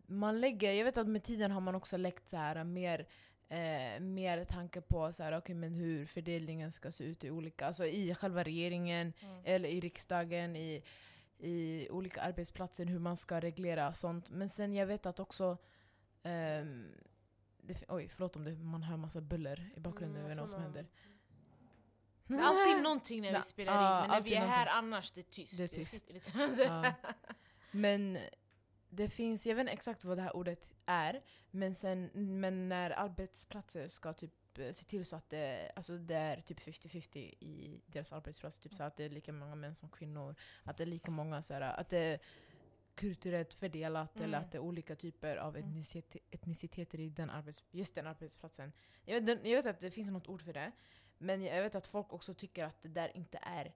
Speaker 1: man lägger, jag vet att med tiden har man också läckt så här mer Eh, mer tanke på så här, okay, men hur fördelningen ska se ut i olika, alltså i själva regeringen,
Speaker 3: Mm.
Speaker 1: eller i riksdagen, i, i olika arbetsplatser, hur man ska reglera sånt. Men sen jag vet att också ehm, det, oj, förlåt om det, man hör massa buller i bakgrunden,
Speaker 2: Mm,
Speaker 1: vad som händer.
Speaker 3: Det är alltid någonting när vi spelar in, men när vi är här
Speaker 1: någonting.
Speaker 3: annars det är tyst.
Speaker 1: Det är tyst. Ja. Men det finns, jag vet inte exakt vad det här ordet är, men, sen, men när arbetsplatser ska typ se till så att det, alltså det är typ 50-50 i deras arbetsplats, typ så att det är lika många män som kvinnor, att det är lika många så här, att det är kulturellt fördelat eller
Speaker 3: Mm.
Speaker 1: att det är olika typer av
Speaker 3: Mm.
Speaker 1: etnicite- etniciteter i den arbets, just den arbetsplatsen. Jag vet, jag vet att det finns något ord för det, men jag vet att folk också tycker att det där inte är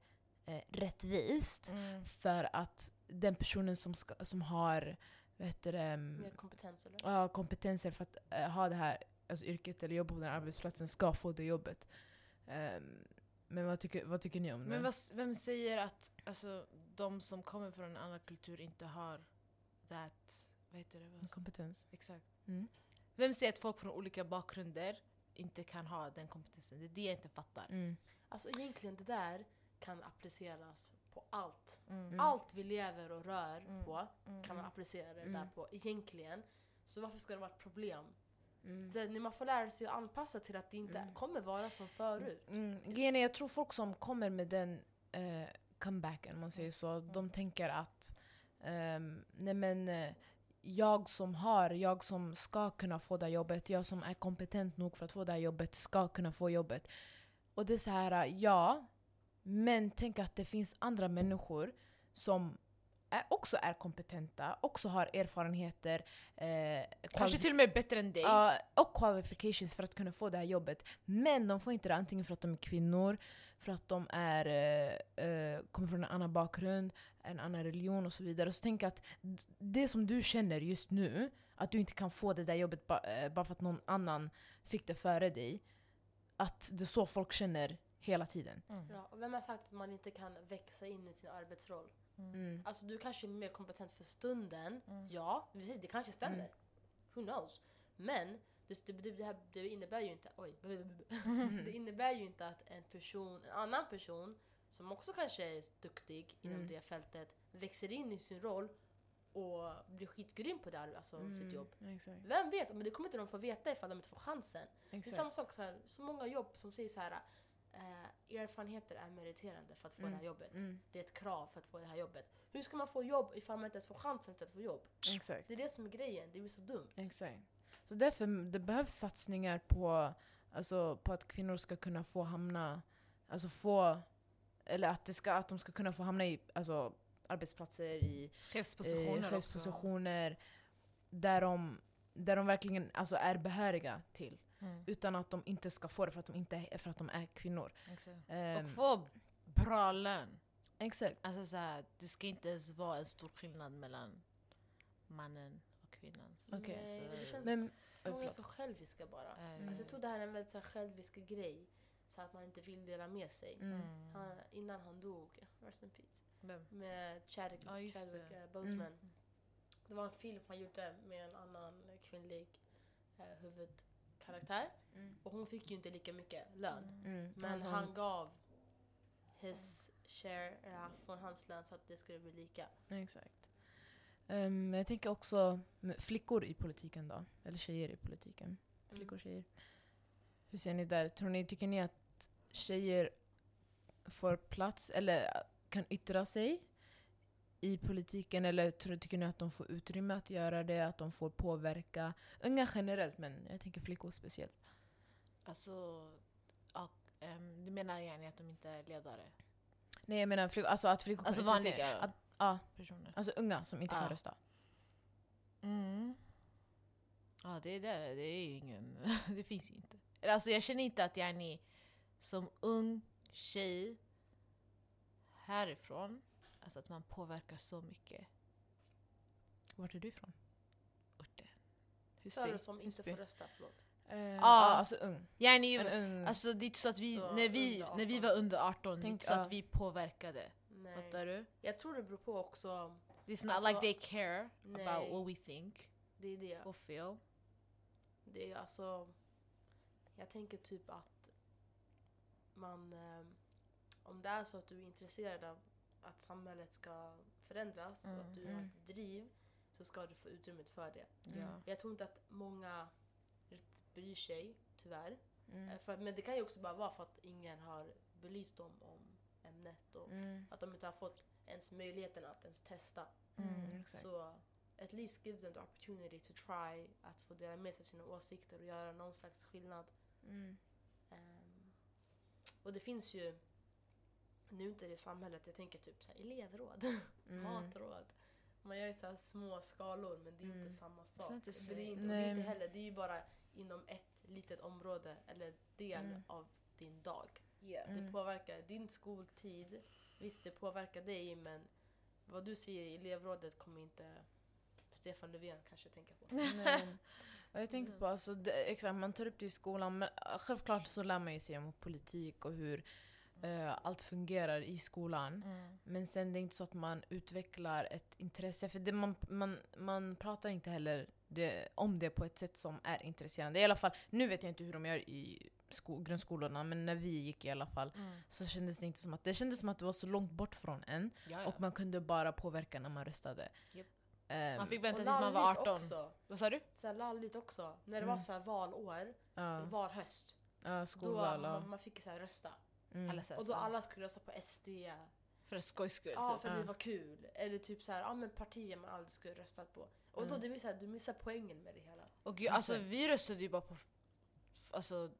Speaker 1: eh, rättvist.
Speaker 3: Mm.
Speaker 1: För att den personen som, ska, som har vad heter det, mm,
Speaker 2: Mer kompetens eller?
Speaker 1: ja, kompetenser för att eh, ha det här alltså, yrket eller jobba på den här arbetsplatsen ska få det jobbet. Ehm, men vad tycker, vad tycker ni om det?
Speaker 3: Men vad, vem säger att alltså, de som kommer från en annan kultur inte har that, vad heter det? Vad-
Speaker 1: Kompetens?
Speaker 3: Exakt.
Speaker 1: Mm.
Speaker 3: Vem säger att folk från olika bakgrunder inte kan ha den kompetensen? Det är det jag inte fattar.
Speaker 1: Mm.
Speaker 2: Alltså egentligen det där kan appliceras på allt.
Speaker 3: Mm.
Speaker 2: Allt vi lever och rör
Speaker 3: Mm.
Speaker 2: på
Speaker 3: Mm.
Speaker 2: kan man applicera det
Speaker 1: Mm.
Speaker 2: där på egentligen. Så varför ska det vara ett problem?
Speaker 1: Mm.
Speaker 2: Det, när man får lära sig att anpassa till att det inte
Speaker 1: Mm.
Speaker 2: kommer vara som förut.
Speaker 1: Mm. Grejen är, jag tror folk som kommer med den eh, comebacken, om man säger så, de tänker att ehm, nej men, eh, jag som har, jag som ska kunna få det här jobbet, jag som är kompetent nog för att få det här jobbet, ska kunna få jobbet. Och det är så här, ja, men tänk att det finns andra människor som är, också är kompetenta, också har erfarenheter, eh,
Speaker 3: Kanske till och med bättre än dig.
Speaker 1: Ja, och qualifications för att kunna få det här jobbet. Men de får inte det antingen för att de är kvinnor, för att de är, eh, eh, kommer från en annan bakgrund, en annan religion och så vidare. Så tänk att det som du känner just nu, att du inte kan få det där jobbet ba, eh, bara för att någon annan fick det före dig. Att det är så folk känner hela tiden.
Speaker 3: Mm.
Speaker 2: Ja, och vem har sagt att man inte kan växa in i sin arbetsroll?
Speaker 1: Mm.
Speaker 2: Alltså du kanske är mer kompetent för stunden,
Speaker 3: Mm.
Speaker 2: ja, precis, det kanske stämmer.
Speaker 1: Mm.
Speaker 2: Who knows? Men det, det, det, här, det innebär ju inte, oj, det innebär ju inte att en person, en annan person som också kanske är duktig inom
Speaker 1: Mm.
Speaker 2: det fältet växer in i sin roll och blir skitgrym på det, alltså
Speaker 1: Mm.
Speaker 2: sitt jobb.
Speaker 1: Exakt.
Speaker 2: Vem vet? Men det kommer inte de få veta ifall de inte får chansen. Det är
Speaker 1: Exakt.
Speaker 2: samma sak, så, här, så många jobb som säger så här. Eh, erfarenheter är meriterande för att få
Speaker 1: Mm.
Speaker 2: det här jobbet.
Speaker 1: Mm.
Speaker 2: Det är ett krav för att få det här jobbet. Hur ska man få jobb ifall man inte ens får chansen till att få jobb?
Speaker 1: Exakt.
Speaker 2: Det är det som är grejen, det blir så dumt.
Speaker 1: Exakt. Så därför det behövs satsningar på, alltså, på att kvinnor ska kunna få hamna, alltså få, eller att, det ska, att de ska kunna få hamna i alltså, arbetsplatser, i
Speaker 3: Chefspositioner
Speaker 1: eh, chefspositioner där de, där de verkligen alltså, är behöriga till.
Speaker 3: Mm.
Speaker 1: Utan att de inte ska få det för att de, inte, för att de är kvinnor. Ehm,
Speaker 3: Och få bra lön.
Speaker 1: Exakt.
Speaker 3: Alltså så här, det ska inte ens vara en stor skillnad mellan mannen och kvinnan. Så, alltså,
Speaker 2: Nej, det känns-
Speaker 1: Men,
Speaker 2: Många är så själviska bara.
Speaker 3: eh,
Speaker 2: Alltså, jag tror det här är en väldigt så här, självisk grej. Så att man inte vill dela med sig.
Speaker 1: Mm.
Speaker 3: Mm.
Speaker 2: Han, innan han dog, rest in peace,
Speaker 3: Vem?
Speaker 2: med Chadwick,
Speaker 3: just
Speaker 2: Chadwick
Speaker 3: det.
Speaker 2: eh, Boseman.
Speaker 1: Mm.
Speaker 2: Det var en film han gjorde med en annan kvinnlig eh, huvudkaraktär.
Speaker 1: Mm.
Speaker 2: Och hon fick ju inte lika mycket lön.
Speaker 1: Mm.
Speaker 2: Men
Speaker 1: Alltså,
Speaker 2: han gav his share ja, från hans lön så att det skulle bli lika.
Speaker 1: Exakt. Ehm, jag tänker också flickor i politiken då. Eller tjejer i politiken. Flickor och tjejer. Hur ser ni där? Tror ni, tycker ni att tjejer får plats eller kan yttra sig i politiken? Eller tror, tycker ni att de får utrymme att göra det? Att de får påverka? Unga generellt, men jag tänker flickor speciellt.
Speaker 3: Alltså, ja, ehm, du menar gärna att de inte är ledare?
Speaker 1: Nej jag menar flickor, alltså att flickor
Speaker 3: Alltså vanliga
Speaker 1: Att, ja,
Speaker 3: personer?
Speaker 1: alltså unga som inte
Speaker 3: Ja.
Speaker 1: kan rösta.
Speaker 3: Mm. Ja, det, det, det är ju ingen... det finns ju inte. Alltså jag känner inte att jag är som ung tjej härifrån, alltså att man påverkar så mycket
Speaker 1: Vart är du ifrån?
Speaker 3: orten.
Speaker 2: Sa du som inte
Speaker 1: Husby.
Speaker 2: får rösta? Förlåt.
Speaker 1: Uh,
Speaker 3: Ja.
Speaker 1: ja, alltså ung.
Speaker 3: Jag är
Speaker 1: En ung.
Speaker 3: Alltså det är inte så att vi,
Speaker 2: Så
Speaker 3: när, vi när vi
Speaker 2: 18.
Speaker 3: var under 18, det är
Speaker 1: Tänk,
Speaker 3: inte så
Speaker 1: ja.
Speaker 3: att vi påverkade.
Speaker 2: Nej.
Speaker 3: Fattar du?
Speaker 2: Jag tror det beror på också.
Speaker 3: It's not
Speaker 2: Alltså,
Speaker 3: like they care
Speaker 2: nej.
Speaker 3: about what we think
Speaker 2: Det är det.
Speaker 3: or feel.
Speaker 2: Det är alltså... Jag tänker typ att man... Eh, om det är så att du är intresserad av att samhället ska förändras och att du har
Speaker 1: Mm.
Speaker 2: ett driv så ska du få utrymmet för det.
Speaker 3: Ja.
Speaker 2: Jag tror inte att många bryr sig, tyvärr.
Speaker 1: Mm.
Speaker 2: Eh, För, men det kan ju också bara vara för att ingen har belyst dem om ämnet och
Speaker 1: Mm.
Speaker 2: att de inte har fått ens möjligheten att ens testa.
Speaker 1: Mm.
Speaker 2: Så at least give them the opportunity to try att få dela med sig av sina åsikter och göra någon slags skillnad.
Speaker 1: Mm.
Speaker 2: Ehm, och det finns ju, nu inte det i samhället, jag tänker typ så här, elevråd,
Speaker 1: Mm.
Speaker 2: matråd. Man gör ju så här små skalor men det är
Speaker 1: Mm.
Speaker 2: inte samma
Speaker 3: Så
Speaker 2: sak.
Speaker 3: inte
Speaker 2: det, är
Speaker 3: så-
Speaker 2: inte, och det är inte
Speaker 1: Nej.
Speaker 2: heller, det är ju bara inom ett litet område eller del
Speaker 1: Mm.
Speaker 2: av din dag.
Speaker 1: Mm.
Speaker 2: Det påverkar din skoltid. Visst, det påverkar dig men vad du säger i elevrådet kommer inte Stefan Löfven kanske tänka på.
Speaker 1: Nej. Jag tänker på, alltså, det, exakt, man tar upp det i skolan, men självklart så lär man ju sig om politik och hur allt fungerar i skolan.
Speaker 3: Mm.
Speaker 1: Men sen det är inte så att man utvecklar ett intresse, för det, man, man, man pratar inte heller det, om det på ett sätt som är intresserande. I alla fall, nu vet jag inte hur de gör i sko, grundskolorna, men när vi gick i alla fall
Speaker 3: Mm.
Speaker 1: så kändes det inte som att det kändes som att det var så långt bort från en
Speaker 3: Ja, ja.
Speaker 1: och man kunde bara påverka när man röstade.
Speaker 3: Japp.
Speaker 1: Ehm,
Speaker 3: man fick vänta tills man var
Speaker 2: lalligt
Speaker 3: 18.
Speaker 2: Också.
Speaker 3: Vad sa du?
Speaker 2: Så här lalligt också. När det
Speaker 1: Mm.
Speaker 2: var så här valår,
Speaker 1: ja,
Speaker 2: valhöst,
Speaker 1: ja,
Speaker 2: då
Speaker 1: skolval. ja.
Speaker 2: man, man fick så här rösta.
Speaker 1: Mm.
Speaker 3: Alla så här
Speaker 2: Och då
Speaker 3: så.
Speaker 2: alla skulle rösta på SD.
Speaker 3: För skojs skull.
Speaker 2: Ja,
Speaker 3: typ.
Speaker 2: för
Speaker 1: Ja.
Speaker 2: det var kul. Eller typ så här, ja men partier man aldrig skulle röstat på. Och då
Speaker 1: Mm.
Speaker 2: det blir så här, du missar poängen med det hela.
Speaker 3: Och gud, alltså vi röstade ju bara på alltså,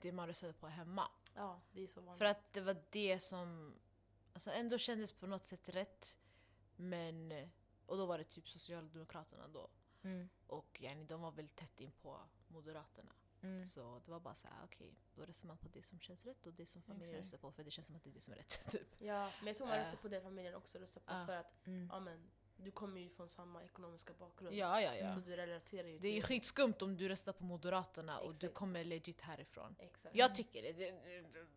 Speaker 3: det man röstade på hemma.
Speaker 2: Ja, det är så vanligt.
Speaker 3: För att det var det som alltså, ändå kändes på något sätt rätt. Men, och då var det typ Socialdemokraterna då.
Speaker 1: Mm.
Speaker 3: Och yani, de var väl tätt in på Moderaterna.
Speaker 1: Mm.
Speaker 3: Så det var bara så här, okej, då röstar man på det som känns rätt och det som familjen
Speaker 1: Exakt.
Speaker 3: röstar på för det känns som att det är det som är rätt. Typ.
Speaker 2: Ja, men jag tror man
Speaker 3: Äh.
Speaker 2: röstar på det familjen också röstar på.
Speaker 3: Ja.
Speaker 2: För att
Speaker 1: Mm.
Speaker 2: ja, men, du kommer ju från samma ekonomiska bakgrund.
Speaker 3: Ja, ja, ja.
Speaker 2: Så du relaterar ju
Speaker 3: Det är
Speaker 2: till
Speaker 3: skitskumt om du röstar på Moderaterna och du
Speaker 2: Exakt.
Speaker 3: kommer legit härifrån.
Speaker 2: Exakt.
Speaker 3: Jag tycker det.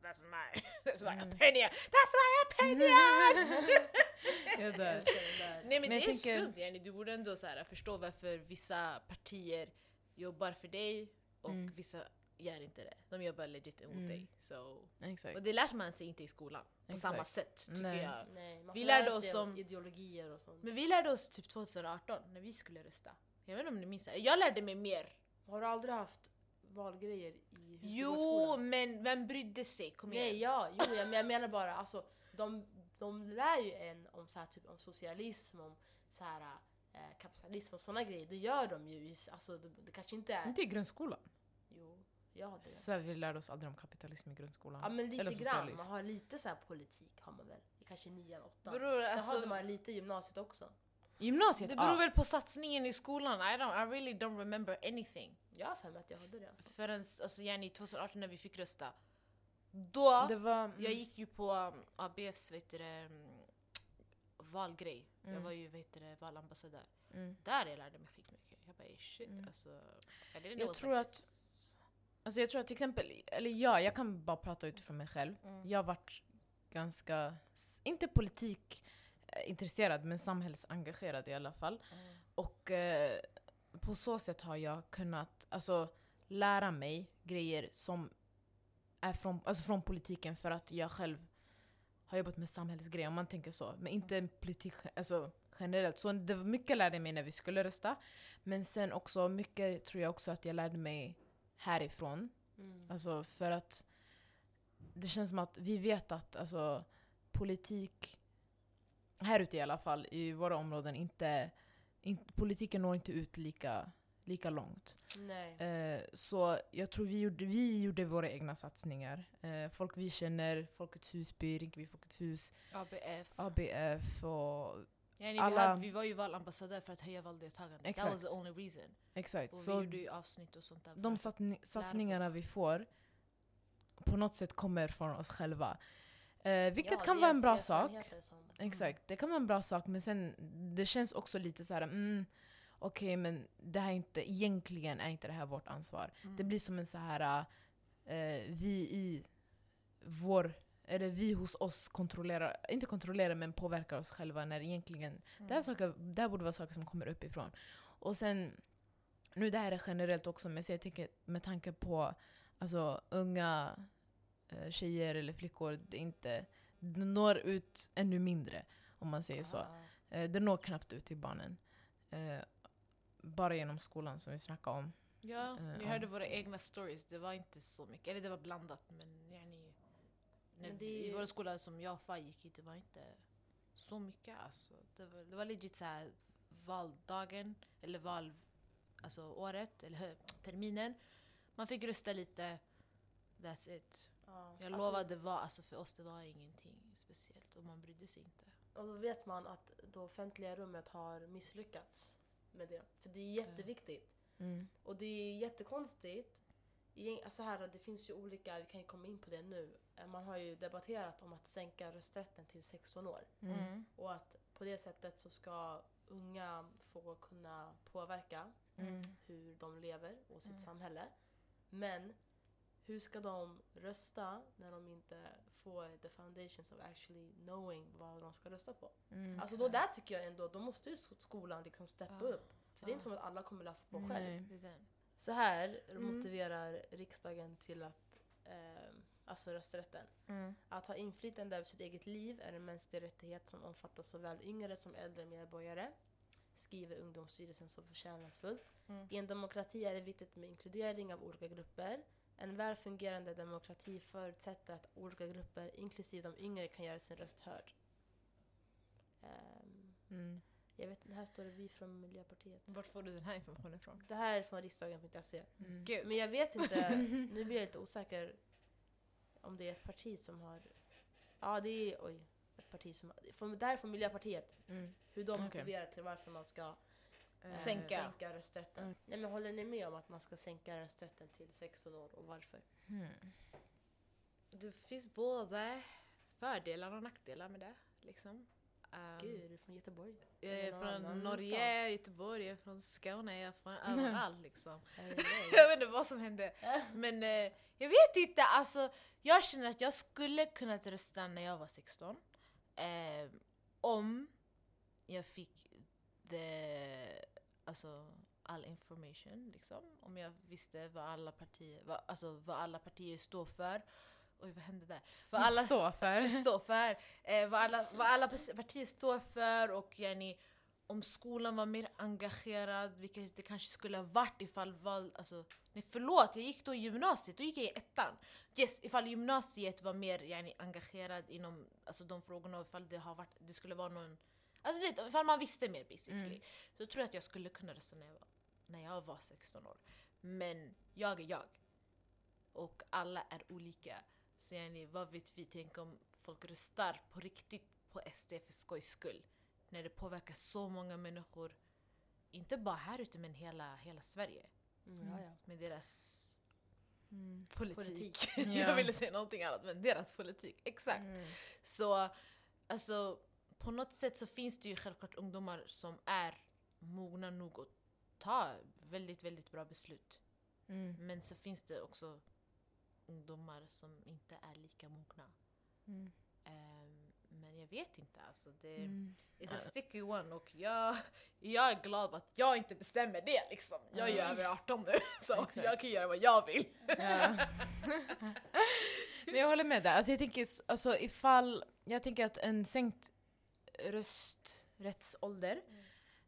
Speaker 3: that's my, that's my
Speaker 1: Mm.
Speaker 3: opinion. That's my opinion!
Speaker 1: Jag dör.
Speaker 3: Nej men,
Speaker 1: Men
Speaker 3: det är
Speaker 1: tänker-
Speaker 3: skumt yani. Du borde ändå så här, förstå varför vissa partier jobbar för dig och
Speaker 1: Mm.
Speaker 3: vissa gör inte det. De jobbar legit emot
Speaker 1: Mm.
Speaker 3: dig. Så.
Speaker 1: Exakt.
Speaker 3: Och det lär man sig inte i skolan på
Speaker 1: Exakt.
Speaker 3: samma sätt tycker
Speaker 1: Nej.
Speaker 3: jag.
Speaker 2: Nej, man
Speaker 3: Vi lärde oss
Speaker 2: om ideologier och sånt.
Speaker 3: Men vi lärde oss typ 2018 när vi skulle rösta. Jag vet inte om ni minns det. Jag lärde mig mer.
Speaker 2: Har du aldrig haft valgrejer i
Speaker 3: Jo, men vem brydde sig? Kom igen.
Speaker 2: Nej, ja, jo, jag, men jag menar bara alltså, de, de lär ju en om, så här, typ, om socialism, om så här, eh, kapitalism och såna grejer. Det gör de ju. Alltså, det, det kanske inte är...
Speaker 1: Inte i grundskolan.
Speaker 2: Jag hade det.
Speaker 1: Så vi lärde oss aldrig om kapitalism i grundskolan.
Speaker 2: Ja men lite
Speaker 1: Eller
Speaker 2: grann,
Speaker 1: socialism.
Speaker 2: man har lite så här politik har man väl? I kanske nian, åttan.
Speaker 3: Bror,
Speaker 2: Sen
Speaker 3: alltså,
Speaker 2: hade man lite i gymnasiet också.
Speaker 1: Gymnasiet?
Speaker 3: det beror
Speaker 1: ja.
Speaker 3: väl på satsningen i skolan. I, don't, I really don't remember anything.
Speaker 2: Jag har för mig att jag hade det alltså.
Speaker 3: Förrän alltså, yani, 2018 när vi fick rösta. Då,
Speaker 1: Det var...
Speaker 3: jag gick ju på um, ABFs vet du, det, um, valgrej. Jag
Speaker 1: Mm.
Speaker 3: var ju heter det, valambassadör.
Speaker 1: Mm.
Speaker 3: Där jag lärde mig skitmycket. Jag bara "Ey, shit
Speaker 1: Mm.
Speaker 3: alltså.
Speaker 1: Jag
Speaker 3: know
Speaker 1: tror att-
Speaker 3: this."
Speaker 1: Alltså jag tror att till exempel, eller ja, jag kan bara prata utifrån mig själv.
Speaker 3: Mm.
Speaker 1: Jag har varit ganska, inte politik eh, men samhällsengagerad i alla fall.
Speaker 3: Mm.
Speaker 1: Och eh, på så sätt har jag kunnat alltså, lära mig grejer som är från, alltså från politiken för att jag själv har jobbat med samhällsgrejer, om man tänker så. Men inte politik ge- alltså, generellt. Så det var mycket lärde jag mig när vi skulle rösta. Men sen också, mycket tror jag också att jag lärde mig härifrån.
Speaker 2: Mm.
Speaker 1: Alltså för att det känns som att vi vet att alltså, politik, här ute i alla fall, i våra områden, inte, in, politiken når inte ut lika, lika långt.
Speaker 2: Nej.
Speaker 1: Eh, så jag tror vi gjorde, vi gjorde våra egna satsningar. Eh, folk vi känner, Folkets Husby, Rinkeby Folkets Hus,
Speaker 3: ABF.
Speaker 1: ABF och
Speaker 3: Ja, vi,
Speaker 1: alla-
Speaker 3: hade, vi var ju valambassadör för att höja valdeltagandet. That was the only reason.
Speaker 1: exakt.
Speaker 3: Och vi
Speaker 1: Så
Speaker 3: gjorde ju avsnitt och sånt där.
Speaker 1: de satsni- satsningarna vi får på något sätt kommer från oss själva. Eh, vilket
Speaker 2: Ja,
Speaker 1: kan vara en bra
Speaker 2: alltså
Speaker 1: sak.
Speaker 2: erfarenheter som-
Speaker 1: Exakt, det kan vara en bra sak men sen det känns också lite så här, mm, okej men det här är inte, egentligen är inte det här vårt ansvar.
Speaker 3: Mm.
Speaker 1: Det blir som en så här eh, vi i vår, eller vi hos oss kontrollerar, inte kontrollerar men påverkar oss själva när egentligen
Speaker 3: Mm.
Speaker 1: det, här saker, det här borde vara saker som kommer uppifrån. Och sen, nu det här är generellt också, men så jag tänker med tanke på alltså, unga eh, tjejer eller flickor, det, inte, det når ut ännu mindre om man säger så.
Speaker 2: Ah.
Speaker 1: Eh, det når knappt ut till barnen. Eh, bara genom skolan som vi snackade om.
Speaker 3: Ja,
Speaker 1: Eh,
Speaker 3: ni hörde våra egna stories. Det var inte så mycket. Eller det var blandat. Men, yani,
Speaker 2: Men det
Speaker 3: I våra skolor som jag och gick i, det var inte så mycket. Alltså. Det, var, det var legit så här, valdagen, eller val, alltså året, eller terminen. Man fick rösta lite. That's it.
Speaker 2: Ja.
Speaker 3: Jag
Speaker 2: Alltså,
Speaker 3: lovar, det var, alltså för oss det var ingenting speciellt. Och man brydde sig inte.
Speaker 2: Och då vet man att det offentliga rummet har misslyckats med det. För det är jätteviktigt.
Speaker 1: Mm.
Speaker 2: Och det är jättekonstigt. Alltså här, det finns ju olika, vi kan ju komma in på det nu. Eh, Man har ju debatterat om att sänka rösträtten till 16 år.
Speaker 1: Mm.
Speaker 2: Och att på det sättet så ska unga få kunna påverka
Speaker 1: Mm.
Speaker 2: hur de lever och sitt
Speaker 3: Mm.
Speaker 2: samhälle. Men hur ska de rösta när de inte får the foundations of actually knowing vad de ska rösta på?
Speaker 1: Mm.
Speaker 2: Alltså då där tycker jag ändå, då måste ju sk- skolan liksom steppa
Speaker 3: Ja.
Speaker 2: upp. För det är
Speaker 3: Ja.
Speaker 2: inte som att alla kommer läsa på själv.
Speaker 1: Nej.
Speaker 2: Så här
Speaker 1: Mm.
Speaker 2: motiverar riksdagen till att, eh, alltså rösträtten.
Speaker 1: Mm.
Speaker 2: Att ha inflytande över sitt eget liv är en mänsklig rättighet som omfattar såväl yngre som äldre medborgare, skriver Ungdomsstyrelsen så förtjänstfullt.
Speaker 3: Mm.
Speaker 2: I en demokrati är det viktigt med inkludering av olika grupper. En väl fungerande demokrati förutsätter att olika grupper, inklusive de yngre, kan göra sin röst hörd.
Speaker 1: Mm.
Speaker 2: Jag vet, här står det vi från Miljöpartiet.
Speaker 3: Vart får du den här informationen ifrån?
Speaker 2: Det här är från riksdagen.se.
Speaker 1: Mm.
Speaker 3: Gud.
Speaker 2: Men jag vet inte, nu blir jag lite osäker om det är ett parti som har... Ja, det är oj, ett parti som har... Från, där från Miljöpartiet,
Speaker 1: Mm.
Speaker 2: hur de
Speaker 1: Okej.
Speaker 2: motiverar till varför man ska eh,
Speaker 3: Sänka.
Speaker 2: sänka rösträtten.
Speaker 1: Mm.
Speaker 2: Nej, men håller ni med om att man ska sänka rösträtten till 16 år och varför?
Speaker 1: Mm.
Speaker 3: Det finns både fördelar och nackdelar med det. Liksom. Um,
Speaker 2: Gud, är du från Göteborg?
Speaker 3: jag är från Norge, Göteborg, jag är från Skåne, jag är från överallt liksom. Jag vet inte vad som hände. Men eh, jag vet inte, alltså jag känner att jag skulle kunna rösta när jag var 16. Eh, om jag fick the, alltså, all information liksom. Om jag visste vad alla partier, vad, alltså, vad alla partier står för. Oj vad hände där? Vad alla-
Speaker 1: Stå för.
Speaker 3: står för, eh, vad, alla, vad alla partier står för och yani, om skolan var mer engagerad, vilket det kanske skulle ha varit ifall val, alltså, nej förlåt, jag gick då i gymnasiet, då gick jag i ettan. Yes, ifall gymnasiet var mer yani, engagerad inom alltså, de frågorna, och ifall det, har varit, det skulle vara någon, alltså du vet, ifall man visste mer basically.
Speaker 1: Mm.
Speaker 3: Så tror jag att jag skulle kunna var, när jag var 16 år. Men jag är jag. Och alla är olika. Så yani, vad vet vi, tänk om folk röstar på riktigt på SD för skojs skull. När det påverkar så många människor, inte bara här ute men hela, hela Sverige.
Speaker 2: Mm, ja, ja.
Speaker 3: Med deras
Speaker 1: Mm.
Speaker 3: politik.
Speaker 2: Politik.
Speaker 1: Ja.
Speaker 3: Jag ville säga någonting annat men deras politik, exakt.
Speaker 1: Mm.
Speaker 3: Så alltså på något sätt så finns det ju självklart ungdomar som är mogna nog att ta väldigt, väldigt bra beslut.
Speaker 1: Mm.
Speaker 3: Men så finns det också ungdomar som inte är lika mogna.
Speaker 1: Mm.
Speaker 3: Ehm, men jag vet inte alltså. Det
Speaker 1: Mm.
Speaker 3: är a sticky one och jag, jag är glad att jag inte bestämmer det liksom. Jag är ju
Speaker 1: Ja.
Speaker 3: över 18 nu så
Speaker 1: Exakt.
Speaker 3: jag kan göra vad jag vill.
Speaker 1: Ja. Men jag håller med där. Alltså jag tänker alltså ifall, jag tänker att en sänkt rösträttsålder,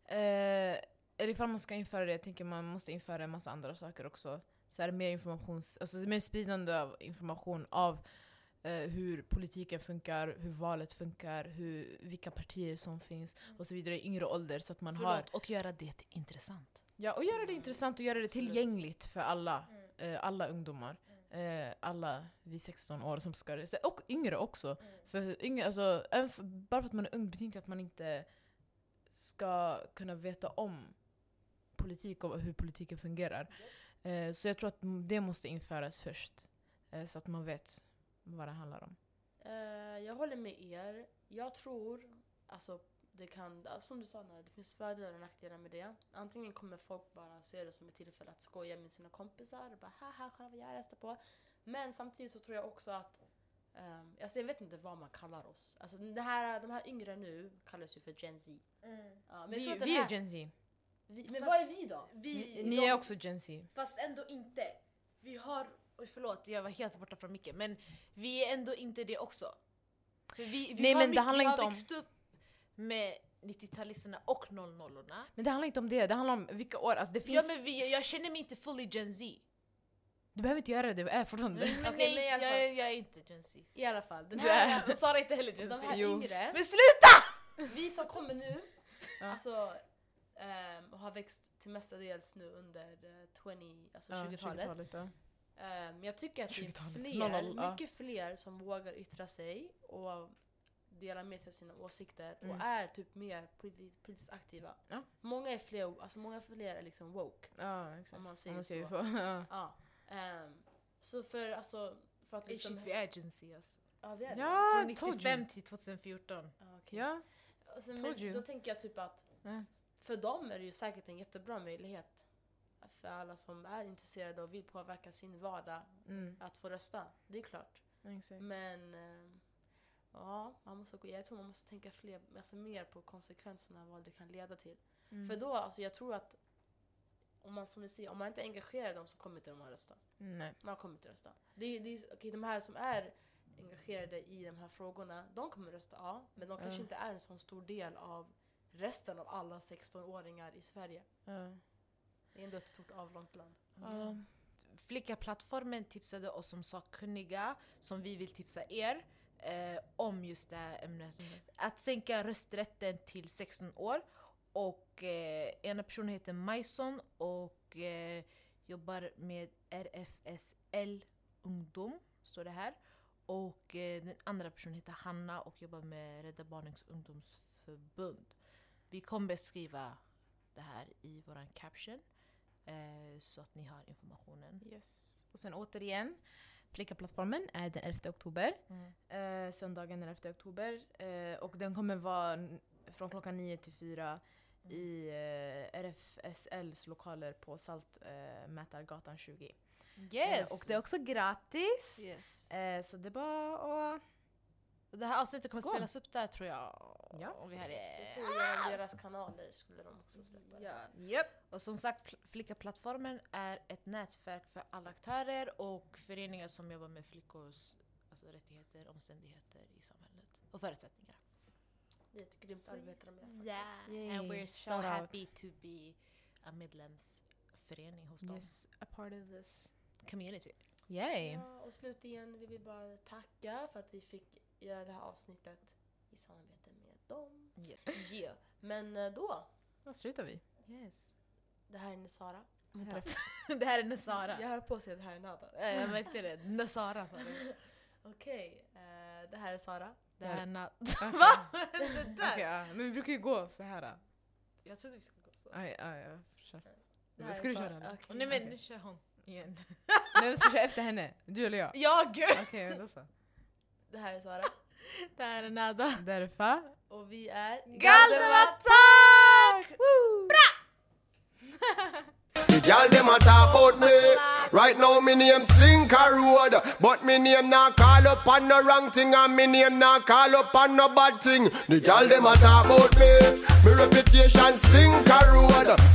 Speaker 1: eh, eller ifall man ska införa det, jag tänker man måste införa en massa andra saker också. Så är det mer informations, alltså mer spridande av information av eh, hur politiken funkar, hur valet funkar, hur, vilka partier som finns och så vidare i yngre ålder så att man har
Speaker 3: och göra det intressant.
Speaker 1: Ja, och göra det intressant och göra det
Speaker 3: Absolut.
Speaker 1: tillgängligt för alla, eh, alla ungdomar. Eh, alla vid 16 år som ska rösta. Och yngre också. För yngre, alltså, bara för att man är ung betyder inte att man inte ska kunna veta om politik och hur politiken fungerar. Eh, så jag tror att det måste införas först. Eh, så att man vet vad det handlar om.
Speaker 2: Eh, jag håller med er. Jag tror, alltså det kan, som du sa, det finns fördelar och nackdelar med det. Antingen kommer folk bara se det som ett tillfälle att skoja med sina kompisar och bara haha, kolla vad jag röstar på. Men samtidigt så tror jag också att, ehm, alltså jag vet inte vad man kallar oss. Alltså det här, de här yngre nu kallas ju för Gen Z. Men jag
Speaker 1: Vi,
Speaker 2: tror att den
Speaker 1: vi
Speaker 2: här,
Speaker 1: är Gen Z.
Speaker 2: vi, men
Speaker 3: Fast-
Speaker 2: vad är vi då?
Speaker 3: Vi,
Speaker 1: Ni, ni är också Gen Z.
Speaker 3: Fast ändå inte. Vi har, oj förlåt jag var helt borta från micken, men vi är ändå inte det också. För vi, vi
Speaker 1: Nej,
Speaker 3: har
Speaker 1: men det handlar
Speaker 3: vi
Speaker 1: inte
Speaker 3: har
Speaker 1: om-
Speaker 3: växt upp med 90-talisterna och 00-orna.
Speaker 1: Men det handlar inte om det, det handlar om vilka år. Alltså det finns,
Speaker 3: Ja, men vi, jag känner mig inte fully Gen Z.
Speaker 1: Du behöver inte göra det, vi är fortfarande
Speaker 3: Men
Speaker 2: Okej,
Speaker 3: nej,
Speaker 2: men
Speaker 3: jag, är, jag är inte Gen Z.
Speaker 2: I alla fall, den
Speaker 1: Du
Speaker 2: här,
Speaker 3: Sara är inte heller Gen
Speaker 2: de
Speaker 3: Z.
Speaker 2: här
Speaker 1: Jo.
Speaker 2: yngre,
Speaker 3: Men sluta!
Speaker 2: vi som kommer nu,
Speaker 1: Ja.
Speaker 2: Alltså ehm, har växt till mestadels nu under eh, 20, alltså
Speaker 1: Ja,
Speaker 2: 20-talet.
Speaker 1: 20-talet, ja.
Speaker 2: Ehm, jag tycker att det är
Speaker 1: 20-talet.
Speaker 2: fler,
Speaker 1: 00, ja.
Speaker 2: mycket fler som vågar yttra sig och dela med sig av sina åsikter
Speaker 1: Mm.
Speaker 2: och är typ mer politi- politiskt aktiva.
Speaker 1: Ja.
Speaker 2: Många är fler, alltså många fler är liksom woke.
Speaker 1: Ja, exakt.
Speaker 2: Om man
Speaker 1: Om
Speaker 2: säger,
Speaker 1: man säger
Speaker 2: så.
Speaker 1: så. Ja.
Speaker 2: Ehm, så för alltså, för att liksom...
Speaker 3: shit, vi är Gen Z alltså.
Speaker 2: ja, vi är det.
Speaker 1: Ja,
Speaker 3: Från
Speaker 1: told
Speaker 3: 95
Speaker 1: you.
Speaker 3: till 2014.
Speaker 2: Ja, okej.
Speaker 1: Ja.
Speaker 2: Alltså, men då tänker jag typ att. För dem är det ju säkert en jättebra möjlighet för alla som är intresserade och vill påverka sin vardag
Speaker 1: Mm.
Speaker 2: att få rösta. Det är klart.
Speaker 1: Exakt.
Speaker 2: Men ehm, ja, man måste, gå- jag tror man måste tänka fler, alltså mer på konsekvenserna av vad det kan leda till.
Speaker 1: Mm.
Speaker 2: För då, alltså jag tror att om man, som du säger, om man inte engagerar dem så kommer inte de att rösta.
Speaker 1: Nej.
Speaker 2: Man kommer inte rösta. Det, det, okej, de här som är engagerade i de här frågorna, de kommer rösta ja, men de kanske
Speaker 1: Ja.
Speaker 2: inte är en sån stor del av resten av alla 16-åringar i Sverige.
Speaker 1: Ja.
Speaker 2: Det är ändå ett stort avlångt land.
Speaker 1: Ja.
Speaker 3: Flickaplattformen tipsade oss som sakkunniga, som vi vill tipsa er, eh, om just det här ämnet. Att sänka rösträtten till 16 år. Och eh, ena personen heter Majson och eh, jobbar med RFSL Ungdom, står det här. Och eh, den andra personen heter Hanna och jobbar med Rädda Barnens ungdomsförbund. Vi kommer beskriva det här i våran caption. Eh, så att ni har informationen.
Speaker 1: Yes. Och sen återigen, Flickaplattformen är den 11 oktober. Eh, söndagen den 11 oktober. Eh, och den kommer vara från klockan 9 till 4 i eh, RFSLs lokaler på Saltmätargatan 20.
Speaker 3: Yes!
Speaker 1: Och det är också gratis.
Speaker 3: yes.
Speaker 1: Så det är bara att...
Speaker 3: Det här avsnittet kommer
Speaker 1: Gå.
Speaker 3: spelas upp där tror jag.
Speaker 1: Ja.
Speaker 3: Och vi har
Speaker 2: Så jag
Speaker 3: det.
Speaker 2: tror genom deras kanaler skulle de också släppa det.
Speaker 3: Ja.
Speaker 1: Yep.
Speaker 3: Och som sagt, Pl- Flickaplattformen är ett nätverk för alla aktörer och föreningar som jobbar med flickors alltså, rättigheter, omständigheter i samhället och förutsättningar.
Speaker 2: Det är ett grymt
Speaker 3: Så-
Speaker 2: arbete de gör faktiskt.
Speaker 3: Yeah.
Speaker 1: Yay.
Speaker 3: And we're so
Speaker 1: Shout out.
Speaker 3: happy to be a medlemsförening hos dem.
Speaker 1: Yes, a part of this.
Speaker 3: Community.
Speaker 1: Yay!
Speaker 2: Ja, och slutligen vill vi bara tacka för att vi fick göra det här avsnittet i samarbete med dem.
Speaker 3: Yeah.
Speaker 2: Yeah. Men eh, då,
Speaker 1: Då slutar vi.
Speaker 3: Yes.
Speaker 2: det här är Nesara.
Speaker 3: det här är Nesara.
Speaker 2: Jag höll på att säga det här är Nada.
Speaker 3: Ja, jag märkte det. Nesara sa du.
Speaker 2: Okej, eh, det här är Sara.
Speaker 3: Det här är na-
Speaker 1: Okej.
Speaker 3: Va? det där?
Speaker 1: Okej, ja. Men vi brukar ju gå så här.
Speaker 3: Jag trodde vi skulle gå så.
Speaker 1: Aj, aj, aj. Kör.
Speaker 2: Det
Speaker 1: Ska du köra?
Speaker 2: Okej.
Speaker 3: Nej men nu kör hon igen.
Speaker 1: Men vi ska köra efter henne. Du eller jag?
Speaker 3: Ja gud!
Speaker 1: Okej, men då så.
Speaker 2: Det här är Sara.
Speaker 3: Det här är Nada.
Speaker 1: Därför.
Speaker 2: Och vi är
Speaker 3: Galdevattack!
Speaker 4: The gal dem a talk about me. Right now me name Slinker Road, but me name not call up on no wrong thing, and me name not call up on no bad thing. The gal dem a talk about me. Me reputation Slinker